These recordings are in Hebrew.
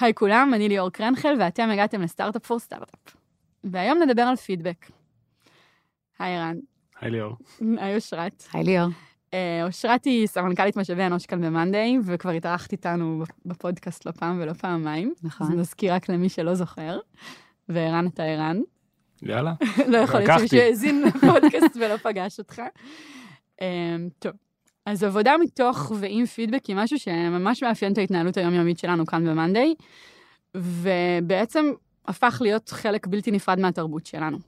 היי כולם, אני ליאור קרנחל, ואתם הגעתם לסטארט-אפ פור סטארט-אפ. והיום נדבר על פידבק. היי ערן. היי ליאור. היי אושרת. היי ליאור. אה, אושרת היא סמנכ"לית משאבי אנוש כאן במאנדיי, וכבר התארחת איתנו בפודקאסט לא פעם ולא פעמיים. נכון. אז נזכיר רק למי שלא זוכר. וערן אתה ערן. יאללה. לא יכול להיות. שמישהו האזין לפודקאסט ולא פגש אותך. אה, טוב, אז עבודה מתוך ועם פידבק היא משהו שממש מאפיין את ההתנהלות היומיומית שלנו כאן במאנדיי, ובעצם הפך להיות חלק בלתי נפרד מהתרבות שלנו.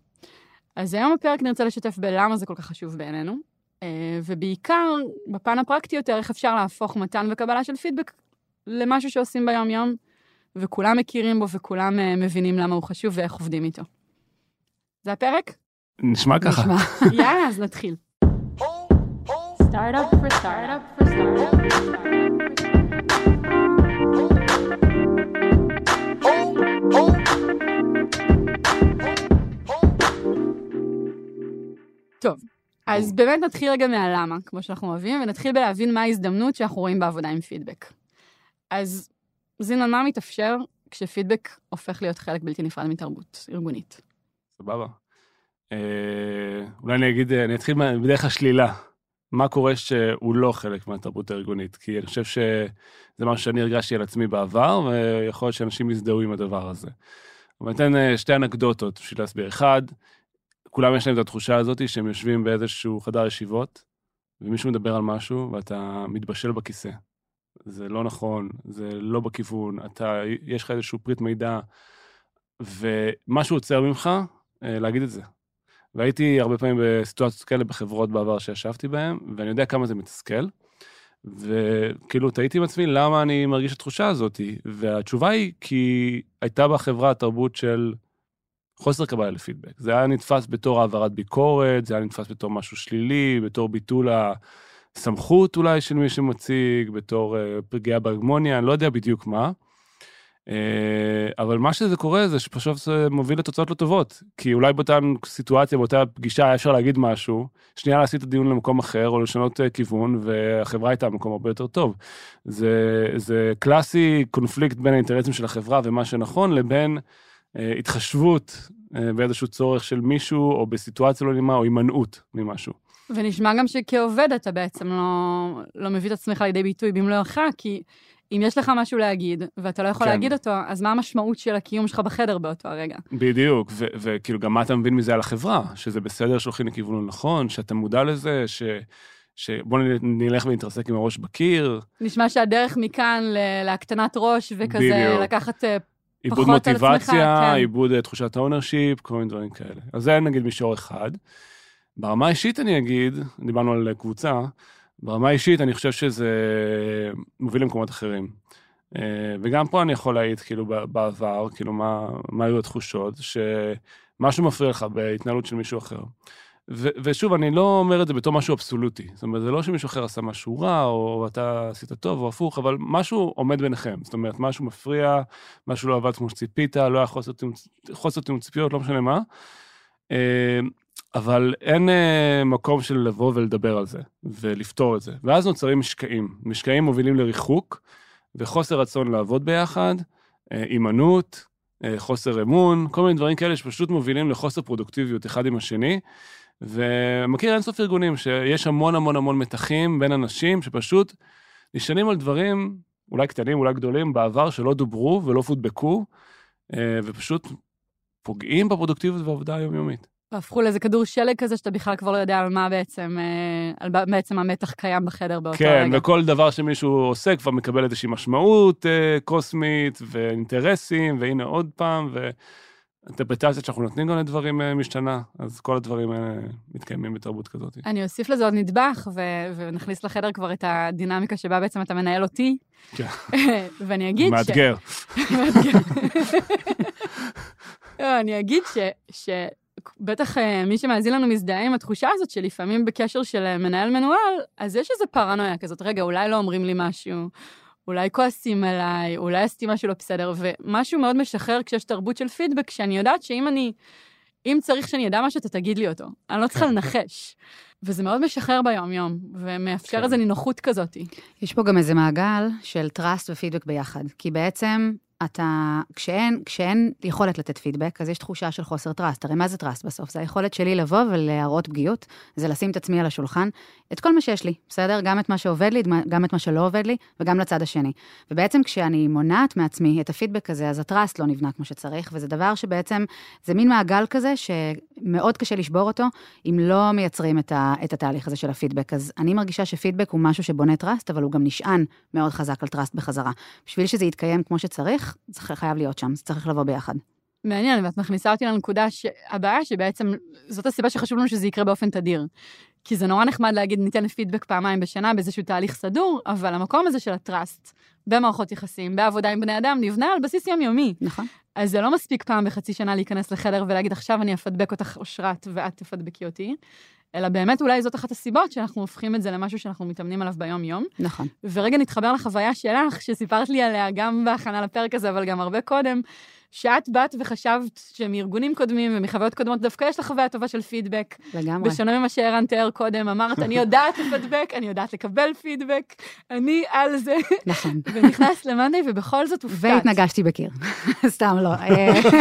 אז היום בפרק נרצה לשתף בלמה זה כל כך חשוב בעינינו, אה, ובעיקר, בפן הפרקטי יותר, איך אפשר להפוך מתן וקבלה של פידבק למשהו שעושים ביום-יום, וכולם מכירים בו וכולם אה, מבינים למה הוא חשוב ואיך עובדים איתו. זה הפרק? נשמע ככה. נשמע. יאללה, אז נתחיל. סטארט-אפ for סטארט-אפ for סטארט-אפ. טוב, אז באמת נתחיל רגע מהלמה, כמו שאנחנו אוהבים, ונתחיל בלהבין מה ההזדמנות שאנחנו רואים בעבודה עם פידבק. אז זינון, מה מתאפשר כשפידבק הופך להיות חלק בלתי נפרד מתרבות ארגונית? סבבה. אה, אולי אני אגיד, אה, אני אתחיל בדרך השלילה. מה קורה שהוא לא חלק מהתרבות הארגונית? כי אני חושב שזה משהו שאני הרגשתי על עצמי בעבר, ויכול להיות שאנשים יזדהו עם הדבר הזה. אני אתן אה, שתי אנקדוטות בשביל להסביר. אחד, כולם יש להם את התחושה הזאת שהם יושבים באיזשהו חדר ישיבות, ומישהו מדבר על משהו, ואתה מתבשל בכיסא. זה לא נכון, זה לא בכיוון, אתה, יש לך איזשהו פריט מידע, ומשהו עוצר ממך אה, להגיד את זה. והייתי הרבה פעמים בסיטואציות כאלה בחברות בעבר שישבתי בהן, ואני יודע כמה זה מתסכל. וכאילו תהיתי עם עצמי למה אני מרגיש את התחושה הזאת, והתשובה היא כי הייתה בחברה תרבות של חוסר קבלה לפידבק. זה היה נתפס בתור העברת ביקורת, זה היה נתפס בתור משהו שלילי, בתור ביטול הסמכות אולי של מי שמציג, בתור אה, פגיעה בהגמוניה, אני לא יודע בדיוק מה. אה, אבל מה שזה קורה זה שפשוט זה מוביל לתוצאות לא טובות. כי אולי באותה סיטואציה, באותה פגישה היה אפשר להגיד משהו, שנייה להסיט את הדיון למקום אחר או לשנות אה, כיוון, והחברה הייתה במקום הרבה יותר טוב. זה, זה קלאסי קונפליקט בין האינטרסים של החברה ומה שנכון לבין אה, התחשבות אה, באיזשהו צורך של מישהו, או בסיטואציה לא נעימה, או הימנעות ממשהו. ונשמע גם שכעובד אתה בעצם לא, לא מביא את עצמך לידי ביטוי במלואך, כי אם יש לך משהו להגיד, ואתה לא יכול כן. להגיד אותו, אז מה המשמעות של הקיום שלך בחדר באותו הרגע? בדיוק, וכאילו גם מה אתה מבין מזה על החברה, שזה בסדר שהולכים לכיוון הנכון, שאתה מודע לזה, ש... שבוא נלך ונתרסק עם הראש בקיר, נשמע שהדרך מכאן ל- להקטנת ראש וכזה בדיוק. לקחת... אה, פחות על עצמך, מוטיבציה, כן. איבוד אה, תחושת ה ownership, כל מיני דברים כאלה. אז זה נגיד מישור אחד. ברמה האישית אני אגיד, דיברנו על קבוצה, ברמה האישית אני חושב שזה מוביל למקומות אחרים. אה, וגם פה אני יכול להעיד, כאילו, בעבר, כאילו, מה, מה היו התחושות, שמשהו מפריע לך בהתנהלות של מישהו אחר. ו- ושוב, אני לא אומר את זה בתור משהו אבסולוטי. זאת אומרת, זה לא שמישהו אחר עשה משהו רע, או אתה עשית טוב, או הפוך, אבל משהו עומד ביניכם. זאת אומרת, משהו מפריע, משהו לא עבד כמו שציפית, לא היה חוסר תיאום- ציפיות, לא משנה מה. אה, אבל אין אה, מקום של לבוא ולדבר על זה, ולפתור את זה. ואז נוצרים משקעים. משקעים מובילים לריחוק, וחוסר רצון לעבוד ביחד, אה, הימנעות, אה, חוסר אמון, כל מיני דברים כאלה שפשוט מובילים לחוסר פרודוקטיביות אחד עם השני. ומכיר אינסוף ארגונים שיש המון המון המון מתחים בין אנשים שפשוט נשענים על דברים, אולי קטנים, אולי גדולים, בעבר שלא דוברו ולא פודבקו, אה, ופשוט פוגעים בפרודוקטיביות והעבודה היומיומית. והפכו לאיזה כדור שלג כזה שאתה בכלל כבר לא יודע על מה בעצם, אה, על בעצם המתח קיים בחדר באותו כן, רגע. וכל דבר שמישהו עושה כבר מקבל איזושהי משמעות אה, קוסמית ואינטרסים, והנה עוד פעם, ואינטרפרטציה שאנחנו נותנים גם לדברים אה, משתנה, אז כל הדברים האלה מתקיימים בתרבות כזאת. אני אוסיף לזה עוד נדבך, ו- ונכניס לחדר כבר את הדינמיקה שבה בעצם אתה מנהל אותי. כן. ואני אגיד ש... מאתגר. מאתגר. לא, אני אגיד ש... בטח אה, מי שמאזין לנו מזדהה עם התחושה הזאת שלפעמים בקשר של אה, מנהל מנוהל, אז יש איזו פרנויה כזאת, רגע, אולי לא אומרים לי משהו, אולי כועסים עליי, אולי עשיתי משהו לא בסדר, ומשהו מאוד משחרר כשיש תרבות של פידבק, שאני יודעת שאם אני, אם צריך שאני אדע משהו, אתה תגיד לי אותו. אני לא צריכה כן. לנחש. וזה מאוד משחרר ביום-יום, ומאפשר כן. איזו נינוחות כזאת. יש פה גם איזה מעגל של trust ופידבק ביחד. כי בעצם, אתה, כשאין, כשאין יכולת לתת פידבק, אז יש תחושה של חוסר trust. הרי מה זה trust בסוף? זה היכולת שלי לבוא ולהראות פגיעות, זה לשים את עצמי על השולחן, את כל מה שיש לי, בסדר? גם את מה שעובד לי, גם את מה שלא עובד לי, וגם לצד השני. ובעצם כשאני מונעת מעצמי את הפידבק הזה, אז ה trust לא נבנה כמו שצריך, וזה דבר שבעצם, זה מין מעגל כזה שמאוד קשה לשבור אותו, אם לא מייצרים את, ה, את התהליך הזה של הפידבק. אז אני מרגישה שפידבק הוא משהו שבונה trust, אבל הוא גם נשען מאוד חזק על trust בחזרה. בשביל שזה יתקיים כמו שצריך, זה חייב להיות שם, זה צריך לבוא ביחד. מעניין, ואת מכניסה אותי לנקודה שהבעיה שבעצם, זאת הסיבה שחשוב לנו שזה יקרה באופן תדיר. כי זה נורא נחמד להגיד, ניתן פידבק פעמיים בשנה באיזשהו תהליך סדור, אבל המקום הזה של ה trust, במערכות יחסים, בעבודה עם בני אדם, נבנה על בסיס יומיומי. נכון. אז זה לא מספיק פעם בחצי שנה להיכנס לחדר ולהגיד, עכשיו אני אפדבק אותך אושרת ואת תפדבקי אותי, אלא באמת אולי זאת אחת הסיבות שאנחנו הופכים את זה למשהו שאנחנו מתאמנים עליו ביום-יום. נכון. ורגע נתחבר לחוויה שלך, שסיפרת לי עליה גם בהכנה לפרק הזה, אבל גם הרבה קודם, שאת באת וחשבת שמארגונים קודמים ומחוויות קודמות, דווקא יש לך חוויה טובה של פידבק. לגמרי. בשונה ממה שערן תיאר קודם, אמרת, אני יודעת לפדבק, אני יודעת לקבל פידבק, אני על זה. נכון. ונכנס למאנדי, ובכל זאת הופתעת. והתנגשתי בקיר. סתם לא.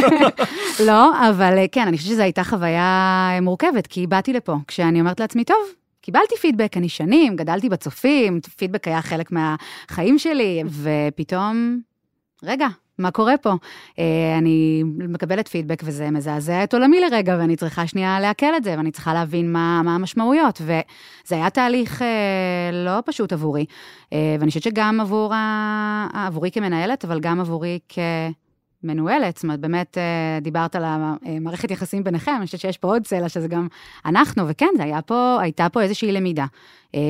לא, אבל כן, אני חושבת שזו הייתה חוויה מורכבת, כי באתי לפה, כשאני אומרת לעצמי, טוב, קיבלתי פידבק, אני שנים, גדלתי בצופים, פידבק היה חלק מהחיים שלי, ופתאום, רגע, מה קורה פה? אה, אני מקבלת פידבק וזה מזעזע את עולמי לרגע, ואני צריכה שנייה לעכל את זה, ואני צריכה להבין מה, מה המשמעויות. וזה היה תהליך אה, לא פשוט עבורי, אה, ואני חושבת שגם עבור ה... עבורי כמנהלת, אבל גם עבורי כ... מנוהלת, זאת אומרת, באמת דיברת על המערכת יחסים ביניכם, אני חושבת שיש פה עוד צלע שזה גם אנחנו, וכן, זה היה פה, הייתה פה איזושהי למידה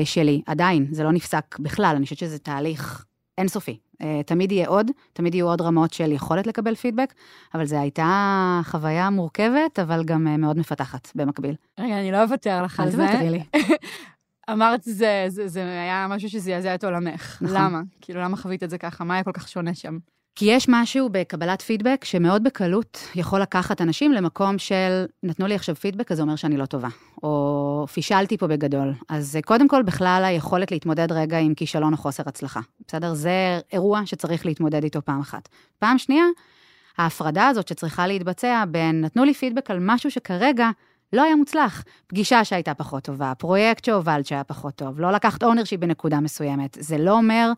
שלי, עדיין, זה לא נפסק בכלל, אני חושבת שזה תהליך אינסופי. אה, תמיד יהיה עוד, תמיד יהיו עוד רמות של יכולת לקבל פידבק, אבל זו הייתה חוויה מורכבת, אבל גם אה, מאוד מפתחת במקביל. רגע, אני לא אוותר לך על זה. אל תוותרי לי. אמרת, זה, זה, זה היה משהו שזעזע את עולמך. נכון. למה? כאילו, למה חווית את זה ככה? מה היה כל כך שונה שם? כי יש משהו בקבלת פידבק שמאוד בקלות יכול לקחת אנשים למקום של, נתנו לי עכשיו פידבק, אז זה אומר שאני לא טובה, או פישלתי פה בגדול. אז קודם כל, בכלל היכולת להתמודד רגע עם כישלון או חוסר הצלחה. בסדר? זה אירוע שצריך להתמודד איתו פעם אחת. פעם שנייה, ההפרדה הזאת שצריכה להתבצע בין, נתנו לי פידבק על משהו שכרגע לא היה מוצלח. פגישה שהייתה פחות טובה, פרויקט שהובלת שהיה פחות טוב, לא לקחת ownership בנקודה מסוימת. זה לא אומר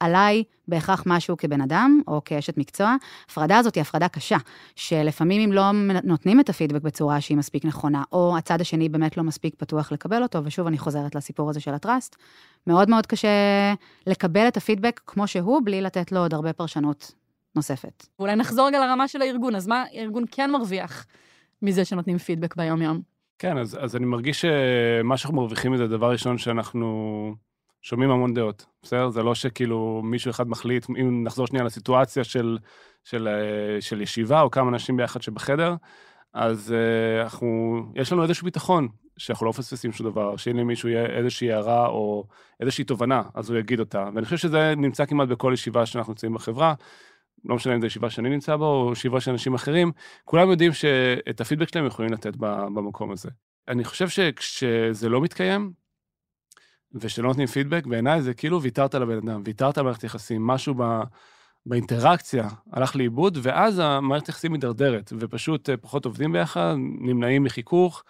עליי בהכרח משהו כבן אדם או כאשת מקצוע. ההפרדה הזאת היא הפרדה קשה, שלפעמים אם לא נותנים את הפידבק בצורה שהיא מספיק נכונה, או הצד השני באמת לא מספיק פתוח לקבל אותו, ושוב אני חוזרת לסיפור הזה של ה trust, מאוד מאוד קשה לקבל את הפידבק כמו שהוא, בלי לתת לו עוד הרבה פרשנות נוספת. אולי נחזור רגע לרמה של הארגון, אז מה הארגון כן מרוויח מזה שנותנים פידבק ביום-יום? כן, אז, אז אני מרגיש שמה שאנחנו מרוויחים מזה, דבר ראשון שאנחנו שומעים המון דעות, בסדר? זה לא שכאילו מישהו אחד מחליט, אם נחזור שנייה לסיטואציה של, של, אה, של ישיבה או כמה אנשים ביחד שבחדר, אז uh, אנחנו, יש לנו איזשהו ביטחון שאנחנו לא מפספסים שום דבר, שאם למישהו יהיה איזושהי הערה או איזושהי תובנה, אז הוא יגיד אותה. ואני חושב שזה נמצא כמעט בכל ישיבה שאנחנו נמצאים בחברה, לא משנה אם זו ישיבה שאני נמצא בה או ישיבה של אנשים אחרים, כולם יודעים שאת הפידבק שלהם יכולים לתת במקום הזה. אני חושב שכשזה לא מתקיים, ושלא נותנים פידבק, בעיניי זה כאילו ויתרת לבן אדם, ויתרת על מערכת יחסים, משהו ב, באינטראקציה הלך לאיבוד, ואז המערכת יחסים מידרדרת, ופשוט אה, פחות עובדים ביחד, נמנעים מחיכוך,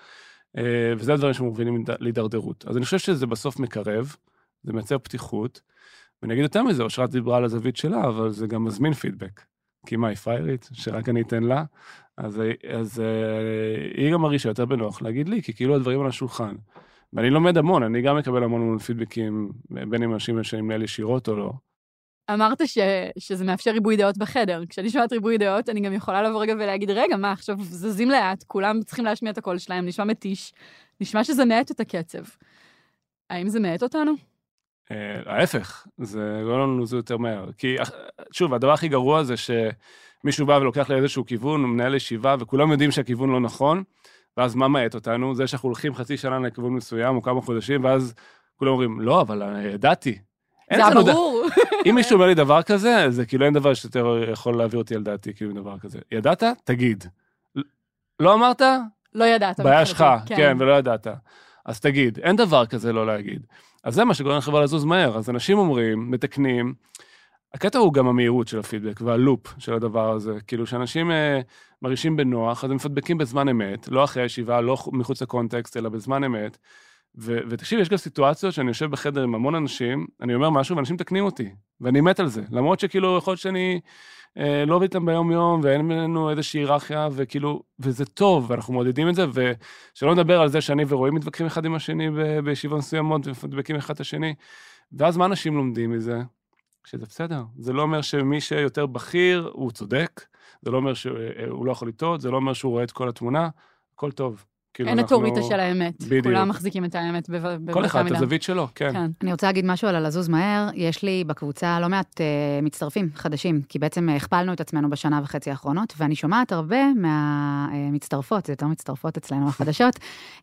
אה, וזה הדברים שמובילים להידרדרות. אז אני חושב שזה בסוף מקרב, זה מייצר פתיחות, ואני אגיד יותר מזה, אושרת דיברה על הזווית שלה, אבל זה גם מזמין פידבק. כי מה, היא פריירית, שרק אני אתן לה, אז, אז אה, היא גם מרגישה יותר בנוח להגיד לי, כי כאילו הדברים על השולחן. ואני לומד המון, אני גם מקבל המון המון פידבקים, בין אם אנשים שאני מנהל ישירות או לא. אמרת ש, שזה מאפשר ריבוי דעות בחדר. כשאני שומעת ריבוי דעות, אני גם יכולה לבוא רגע ולהגיד, רגע, מה, עכשיו זזים לאט, כולם צריכים להשמיע את הקול שלהם, נשמע מתיש, נשמע שזה מאט את הקצב. האם זה מאט אותנו? אה, ההפך, זה גורם לנו זה יותר מהר. כי, שוב, הדבר הכי גרוע זה שמישהו בא ולוקח לאיזשהו כיוון, הוא מנהל ישיבה, וכולם יודעים שהכיוון לא נכון, ואז מה מאט אותנו? זה שאנחנו הולכים חצי שנה לכיוון מסוים, או כמה חודשים, ואז כולם אומרים, לא, אבל ידעתי. זה ברור. אם מישהו אומר לי דבר כזה, זה כאילו אין דבר שיותר יכול להעביר אותי על דעתי, כאילו דבר כזה. ידעת? תגיד. לא אמרת? לא ידעת. בעיה שלך, כן. כן, ולא ידעת. אז תגיד, אין דבר כזה לא להגיד. אז זה מה שגורם לחברה לזוז מהר. אז אנשים אומרים, מתקנים, הקטע הוא גם המהירות של הפידבק והלופ של הדבר הזה. כאילו, שאנשים אה, מרגישים בנוח, אז הם מפדבקים בזמן אמת, לא אחרי הישיבה, לא מחוץ לקונטקסט, אלא בזמן אמת. ו- ותקשיב, יש גם סיטואציות שאני יושב בחדר עם המון אנשים, אני אומר משהו ואנשים מתקנים אותי, ואני מת על זה. למרות שכאילו, יכול להיות שאני אה, לא עובד איתם ביום-יום, ואין בינינו איזושהי היררכיה, וכאילו, וזה טוב, ואנחנו מעודדים את זה, ושלא נדבר על זה שאני ורועי מתווכחים אחד עם השני ב- בישיבות מסוימות, ומפדבקים אחד את השני. ואז מה אנשים לומדים מזה? שזה בסדר. זה לא אומר שמי שיותר בכיר, הוא צודק, זה לא אומר שהוא לא יכול לטעות, זה לא אומר שהוא רואה את כל התמונה, הכל טוב. כאילו אין אנחנו- אוטוריטה של האמת. בדיוק. כולם מחזיקים את האמת בב- באותה כל אחד, את. הזווית שלו, כן. כן. אני רוצה להגיד משהו על הלזוז מהר. יש לי בקבוצה לא מעט uh, מצטרפים חדשים, כי בעצם אה, הכפלנו את עצמנו בשנה וחצי האחרונות, ואני שומעת הרבה מהמצטרפות, זה יותר מצטרפות אצלנו החדשות, uh,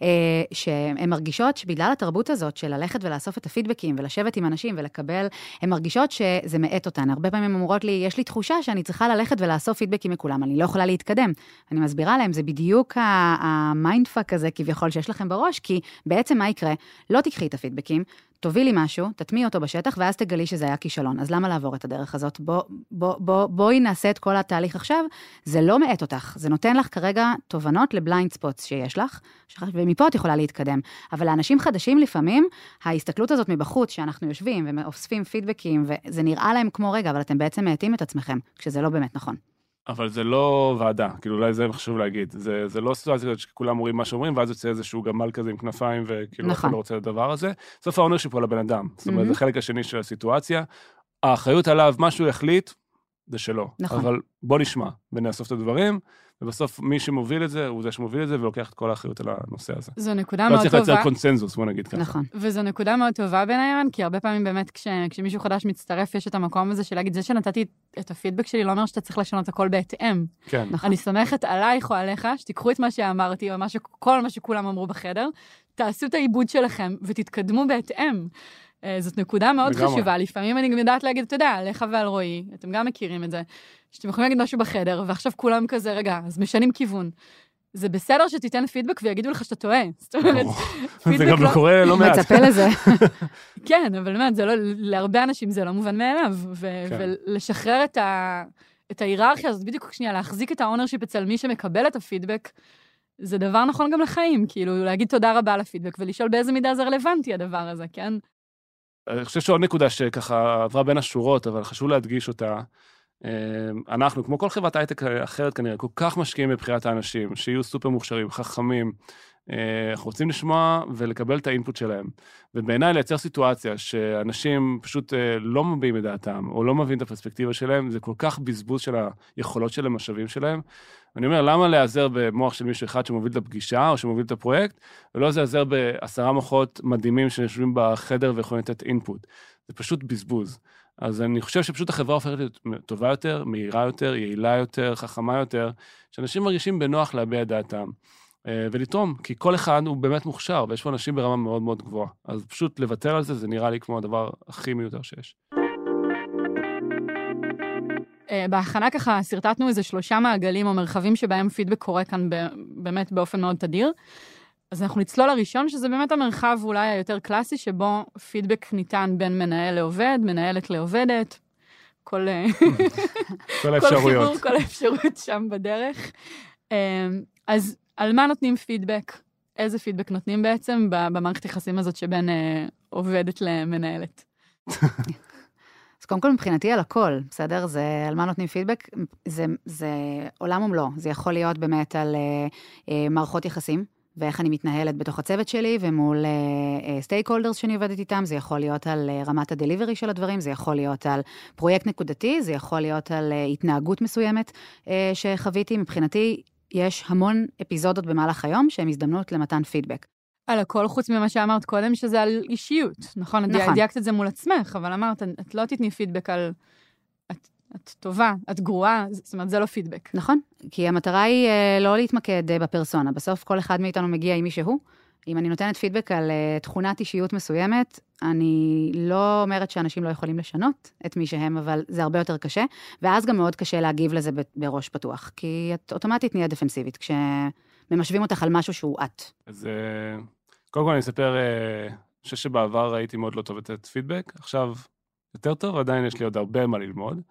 שהן מרגישות שבגלל התרבות הזאת של ללכת ולאסוף את הפידבקים ולשבת עם אנשים ולקבל, הן מרגישות שזה מאט אותן. הרבה פעמים הן אומרות לי, יש לי תחושה שאני צריכה ללכת ולאסוף פידבקים מכולם, אני לא יכולה להתקדם. אני מסבירה להם, זה בדיוק ה mindfuck הזה כביכול שיש לכם בראש, כי בעצם מה יקרה? לא תיקחי את הפידבקים, תובילי משהו, תטמיעי אותו בשטח, ואז תגלי שזה היה כישלון. אז למה לעבור את הדרך הזאת? בוא, בוא, בוא, בואי נעשה את כל התהליך עכשיו. זה לא מאט אותך, זה נותן לך כרגע תובנות ל blind spots שיש לך, ומפה את יכולה להתקדם. אבל לאנשים חדשים לפעמים, ההסתכלות הזאת מבחוץ, שאנחנו יושבים ואוספים פידבקים, וזה נראה להם כמו רגע, אבל אתם בעצם מאטים את עצמכם, כשזה לא באמת נכון. אבל זה לא ועדה, כאילו אולי זה חשוב להגיד. זה, זה לא סיטואציה שכולם אומרים מה שאומרים, ואז יוצא איזשהו גמל כזה עם כנפיים, וכאילו נכון. לא רוצה את הדבר הזה. בסוף ה ownership הוא על הבן אדם. זאת אומרת, מהמם. זה חלק השני של הסיטואציה. האחריות עליו, מה שהוא יחליט, זה שלו. נכון. אבל בוא נשמע ונאסוף את הדברים, ובסוף מי שמוביל את זה, הוא זה שמוביל את זה ולוקח את כל האחריות על הנושא הזה. זו נקודה לא מאוד צריך טובה. לייצר קונצנזוס, בוא נגיד ככה. נכון. וזו נקודה מאוד טובה בעיניי, ערן, כי הרבה פעמים באמת כש, כשמישהו חדש מצטרף, יש את המקום הזה של להגיד, זה שנתתי את הפידבק שלי לא אומר שאתה צריך לשנות הכל בהתאם. כן. נכון. אני סומכת עלייך או עליך, שתיקחו את מה שאמרתי, או מה ש... כל מה שכולם אמרו בחדר, תעשו את העיבוד שלכם ותתקדמו בהתאם. אה, זאת נקודה מאוד לגמרי. חשובה. לפעמים אני גם יודעת להגיד, אתה יודע, עליך ועל רועי, אתם גם מכירים את זה, שאתם יכולים להגיד משהו בחדר, ועכשיו כולם כזה, רגע, אז משנים כיוון. זה בסדר שתיתן פידבק ויגידו לך שאתה טועה. זאת אומרת, ברור. זה פידבק גם לא- קורה לא מעט. מצפה לזה. כן, אבל באמת, זה לא, להרבה אנשים זה לא מובן מאליו. ו- כן. ולשחרר את, ה- את ההיררכיה הזאת, בדיוק שנייה, להחזיק את ה ownership אצל מי שמקבל את הפידבק, זה דבר נכון גם לחיים, כאילו, להגיד תודה רבה על הפידבק ולשאול באיזה מידה זה רלוונטי הדבר הזה, כן? אני חושב שעוד נקודה שככה עברה בין השורות, אבל חשוב להדגיש אותה. אה, אנחנו, כמו כל חברת הייטק אחרת כנראה, כל כך משקיעים בבחירת האנשים, שיהיו סופר מוכשרים, חכמים. אה, אנחנו רוצים לשמוע ולקבל את האינפוט שלהם. ובעיניי לייצר סיטואציה שאנשים פשוט אה, לא מביעים את דעתם, או לא מביאים את הפרספקטיבה שלהם, זה כל כך בזבוז של היכולות של המשאבים שלהם. אני אומר, למה להיעזר במוח של מישהו אחד שמוביל את הפגישה, או שמוביל את הפרויקט, ולא להיעזר בעשרה מוחות מדהימים שיושבים בחדר ויכולים לתת אינפוט. זה פשוט בזבוז. אז אני חושב שפשוט החברה הופכת להיות טובה יותר, מהירה יותר, יעילה יותר, חכמה יותר, שאנשים מרגישים בנוח להביע את דעתם. אה, ולתרום, כי כל אחד הוא באמת מוכשר, ויש פה אנשים ברמה מאוד מאוד גבוהה. אז פשוט לוותר על זה, זה נראה לי כמו הדבר הכי מיותר שיש. אה, בהכנה ככה שרטטנו איזה שלושה מעגלים או מרחבים שבהם פידבק קורה כאן ב- באמת באופן מאוד תדיר. אז אנחנו נצלול לראשון, שזה באמת המרחב אולי היותר קלאסי, שבו פידבק ניתן בין מנהל לעובד, מנהלת לעובדת, כל, אה, כל כל. חיבור, כל האפשרות שם בדרך. אה, אז על מה נותנים פידבק? איזה פידבק נותנים בעצם ב- במערכת יחסים הזאת שבין עובדת למנהלת? אז קודם כל, מבחינתי על הכל, בסדר? זה על מה נותנים פידבק, זה, זה עולם ומלואו. זה יכול להיות באמת על אה, אה, מערכות יחסים, ואיך אני מתנהלת בתוך הצוות שלי ומול stakeholders שאני עובדת איתם, זה יכול להיות על אה, רמת ה delivery של הדברים, זה יכול להיות על פרויקט נקודתי, זה יכול להיות על אה, התנהגות מסוימת אה, שחוויתי. מבחינתי, יש המון אפיזודות במהלך היום שהן הזדמנות למתן פידבק. על הכל חוץ ממה שאמרת קודם, שזה על אישיות, נכון? נכון. נכון. דייקת את זה מול עצמך, אבל אמרת, את לא תתני פידבק על... את, את טובה, את גרועה, זאת אומרת, זה לא פידבק. נכון, כי המטרה היא אה, לא להתמקד אה, בפרסונה. בסוף כל אחד מאיתנו מגיע עם מי שהוא. אם אני נותנת פידבק על אה, תכונת אישיות מסוימת, אני לא אומרת שאנשים לא יכולים לשנות את מי שהם, אבל זה הרבה יותר קשה, ואז גם מאוד קשה להגיב לזה בראש פתוח, כי את אוטומטית נהיית דפנסיבית, כשממשווים אותך על משהו שהוא את. אז קודם כל אני אספר, אה, אני חושב שבעבר הייתי מאוד לא טוב לתת פידבק, עכשיו יותר טוב, עדיין יש לי עוד הרבה מה ללמוד.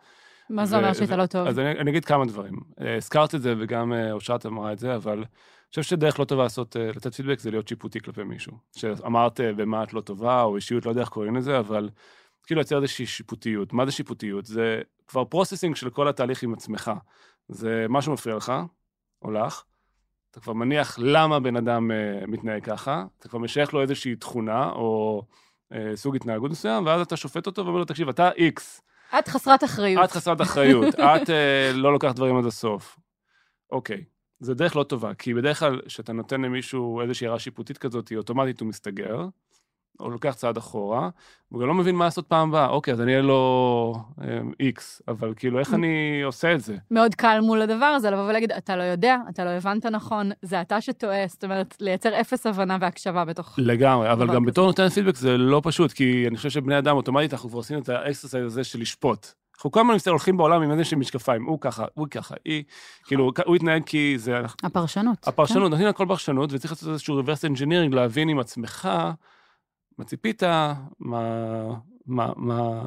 מה זה אומר ו- לא טוב? אז אני, אני אגיד כמה דברים. אה, הזכרת את זה וגם אה, אושרת אמרה את זה, אבל אני חושב שדרך לא טובה לעשות, לתת פידבק זה להיות שיפוטי כלפי מישהו. שאמרת במה את לא טובה, או אישיות, לא יודע איך קוראים לזה, אבל כאילו לייצר איזושהי שיפוטיות. מה זה שיפוטיות? זה כבר processing של כל התהליך עם עצמך. זה משהו מפריע לך, או לך, אתה כבר מניח למה בן אדם אה, מתנהג ככה, אתה כבר משייך לו איזושהי תכונה, או אה, סוג התנהגות מסוים, ואז אתה שופט אותו ואומר לו, תקשיב, אתה איקס, את חסרת אחריות. את חסרת אחריות, את אה, לא לוקחת דברים עד הסוף. אוקיי, זו דרך לא טובה, כי בדרך כלל כשאתה נותן למישהו איזושהי הערה שיפוטית כזאת, אוטומטית הוא מסתגר, או לוקח צעד אחורה, הוא גם לא מבין מה לעשות פעם הבאה. אוקיי, אז אני אהיה לו איקס, אבל כאילו, איך אני עושה את זה? מאוד קל מול הדבר הזה לבוא ולהגיד, אתה לא יודע, אתה לא הבנת נכון, זה אתה שטועה, זאת אומרת, לייצר אפס הבנה והקשבה בתוך... לגמרי, אבל גם כזה. בתור נותן פידבק זה לא פשוט, כי אני חושב שבני אדם אוטומטית, אנחנו כבר עשינו את ה exercise הזה של לשפוט. אנחנו כל הזמן הולכים בעולם עם איזה שהם משקפיים, הוא ככה, הוא ככה, היא, כאילו, הוא התנהג כי זה, הפרשנות. הפרשנות, נותנים לה כל פרשנות, וצריך לעשות איזשהו reverse engineering, להבין עם עצמך מה ציפית, מה, מה, מה,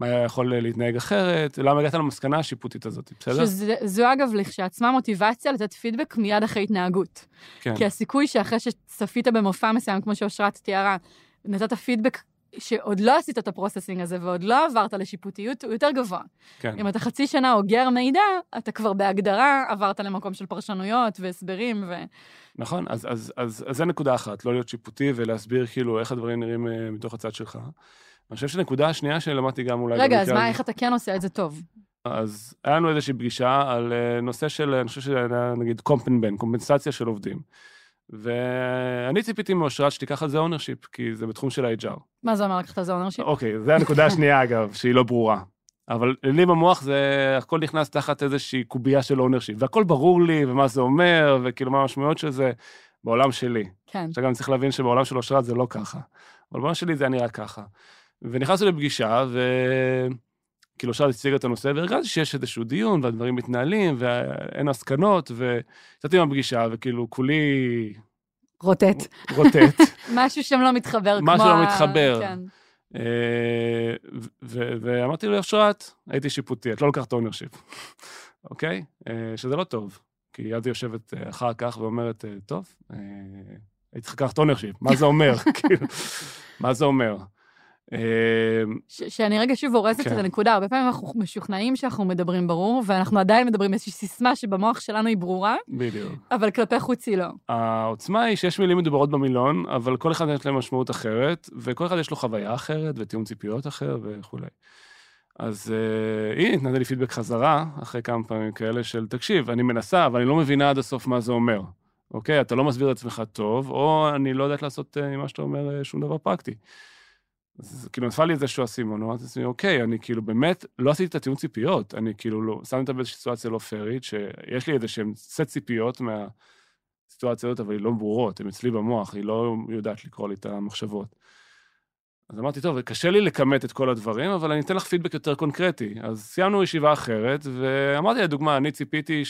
מה היה יכול להתנהג אחרת, למה הגעת למסקנה השיפוטית הזאת, בסדר? שזו אגב לכשעצמה מוטיבציה לתת פידבק מיד אחרי התנהגות. כן, כי הסיכוי שאחרי שצפית במופע מסוים, כמו שאושרת תיארה, נתת פידבק שעוד לא עשית את ה processing הזה ועוד לא עברת לשיפוטיות, הוא יותר גבוה. כן. אם אתה חצי שנה אוגר מידע, אתה כבר בהגדרה עברת למקום של פרשנויות והסברים, ו... נכון, אז, אז, אז, אז זה נקודה אחת, לא להיות שיפוטי ולהסביר כאילו איך הדברים נראים אה, מתוך הצד שלך. אני חושב שנקודה השנייה שלמדתי גם אולי... רגע, אז מה, איך אתה כן עושה את זה טוב? אז היה לנו איזושהי פגישה על אה, נושא של, אני חושב שזה היה נגיד קומפנ, קומפנסציה של עובדים. ואני ציפיתי מאושרת שתיקח על זה ownership, כי זה בתחום של ה-HR. מה זה אומר לקחת על זה ownership? אוקיי, זו הנקודה השנייה אגב, שהיא לא ברורה. אבל לי במוח זה, הכל נכנס תחת איזושהי קובייה של ownership, והכל ברור לי, ומה זה אומר, וכאילו מה המשמעויות של זה בעולם שלי. כן. עכשיו גם צריך להבין שבעולם של אושרת זה לא ככה. אבל בעולם שלי זה היה נראה ככה. ונכנסנו לפגישה, וכאילו אושרת הציגה את הנושא, והרגשתי שיש איזשהו דיון, והדברים מתנהלים, ואין מסקנות, ויצאתי מהפגישה, וכאילו כולי רוטט. רוטט. משהו שם לא מתחבר כמו... משהו לא מתחבר. כן. אה, ואמרתי לה, אושרת, הייתי שיפוטי, את לא לוקחת ownership, אוקיי? אה, שזה לא טוב, כי אז היא יושבת אה, אחר כך ואומרת, טוב, הייתי צריך לקחת ownership, מה זה אומר? כאילו, מה זה אומר? אה, ש- שאני רגע שוב הורסת כן. את הנקודה, הרבה פעמים אנחנו משוכנעים שאנחנו מדברים ברור, ואנחנו עדיין מדברים איזושהי סיסמה שבמוח שלנו היא ברורה, בדיוק. אבל כלפי חוץ היא לא. העוצמה היא שיש מילים מדוברות במילון, אבל כל אחד יש להם משמעות אחרת, וכל אחד יש לו חוויה אחרת, ותיאום ציפיות אחר וכולי. אז uh, היא נתנה לי פידבק חזרה, אחרי כמה פעמים כאלה, של תקשיב, אני מנסה, אבל אני לא מבינה עד הסוף מה זה אומר. אוקיי? אתה לא מסביר את עצמך טוב, או אני לא יודעת לעשות uh, עם מה שאתה אומר uh, שום דבר פרקטי. אז כאילו נפל לי איזשהו אסימון, אמרתי לעצמי, אוקיי, אני כאילו באמת לא עשיתי את התיאום ציפיות, אני כאילו לא, שם אותה באיזושהי סיטואציה לא פיירית, שיש לי איזה שהם סט ציפיות מה... הסיטואציה הזאת, אבל היא לא ברורות, הן אצלי במוח, היא לא יודעת לקרוא לי את המחשבות. אז אמרתי, טוב, קשה לי לכמת את כל הדברים, אבל אני אתן לך פידבק יותר קונקרטי. אז סיימנו ישיבה אחרת, ואמרתי לדוגמה, אני ציפיתי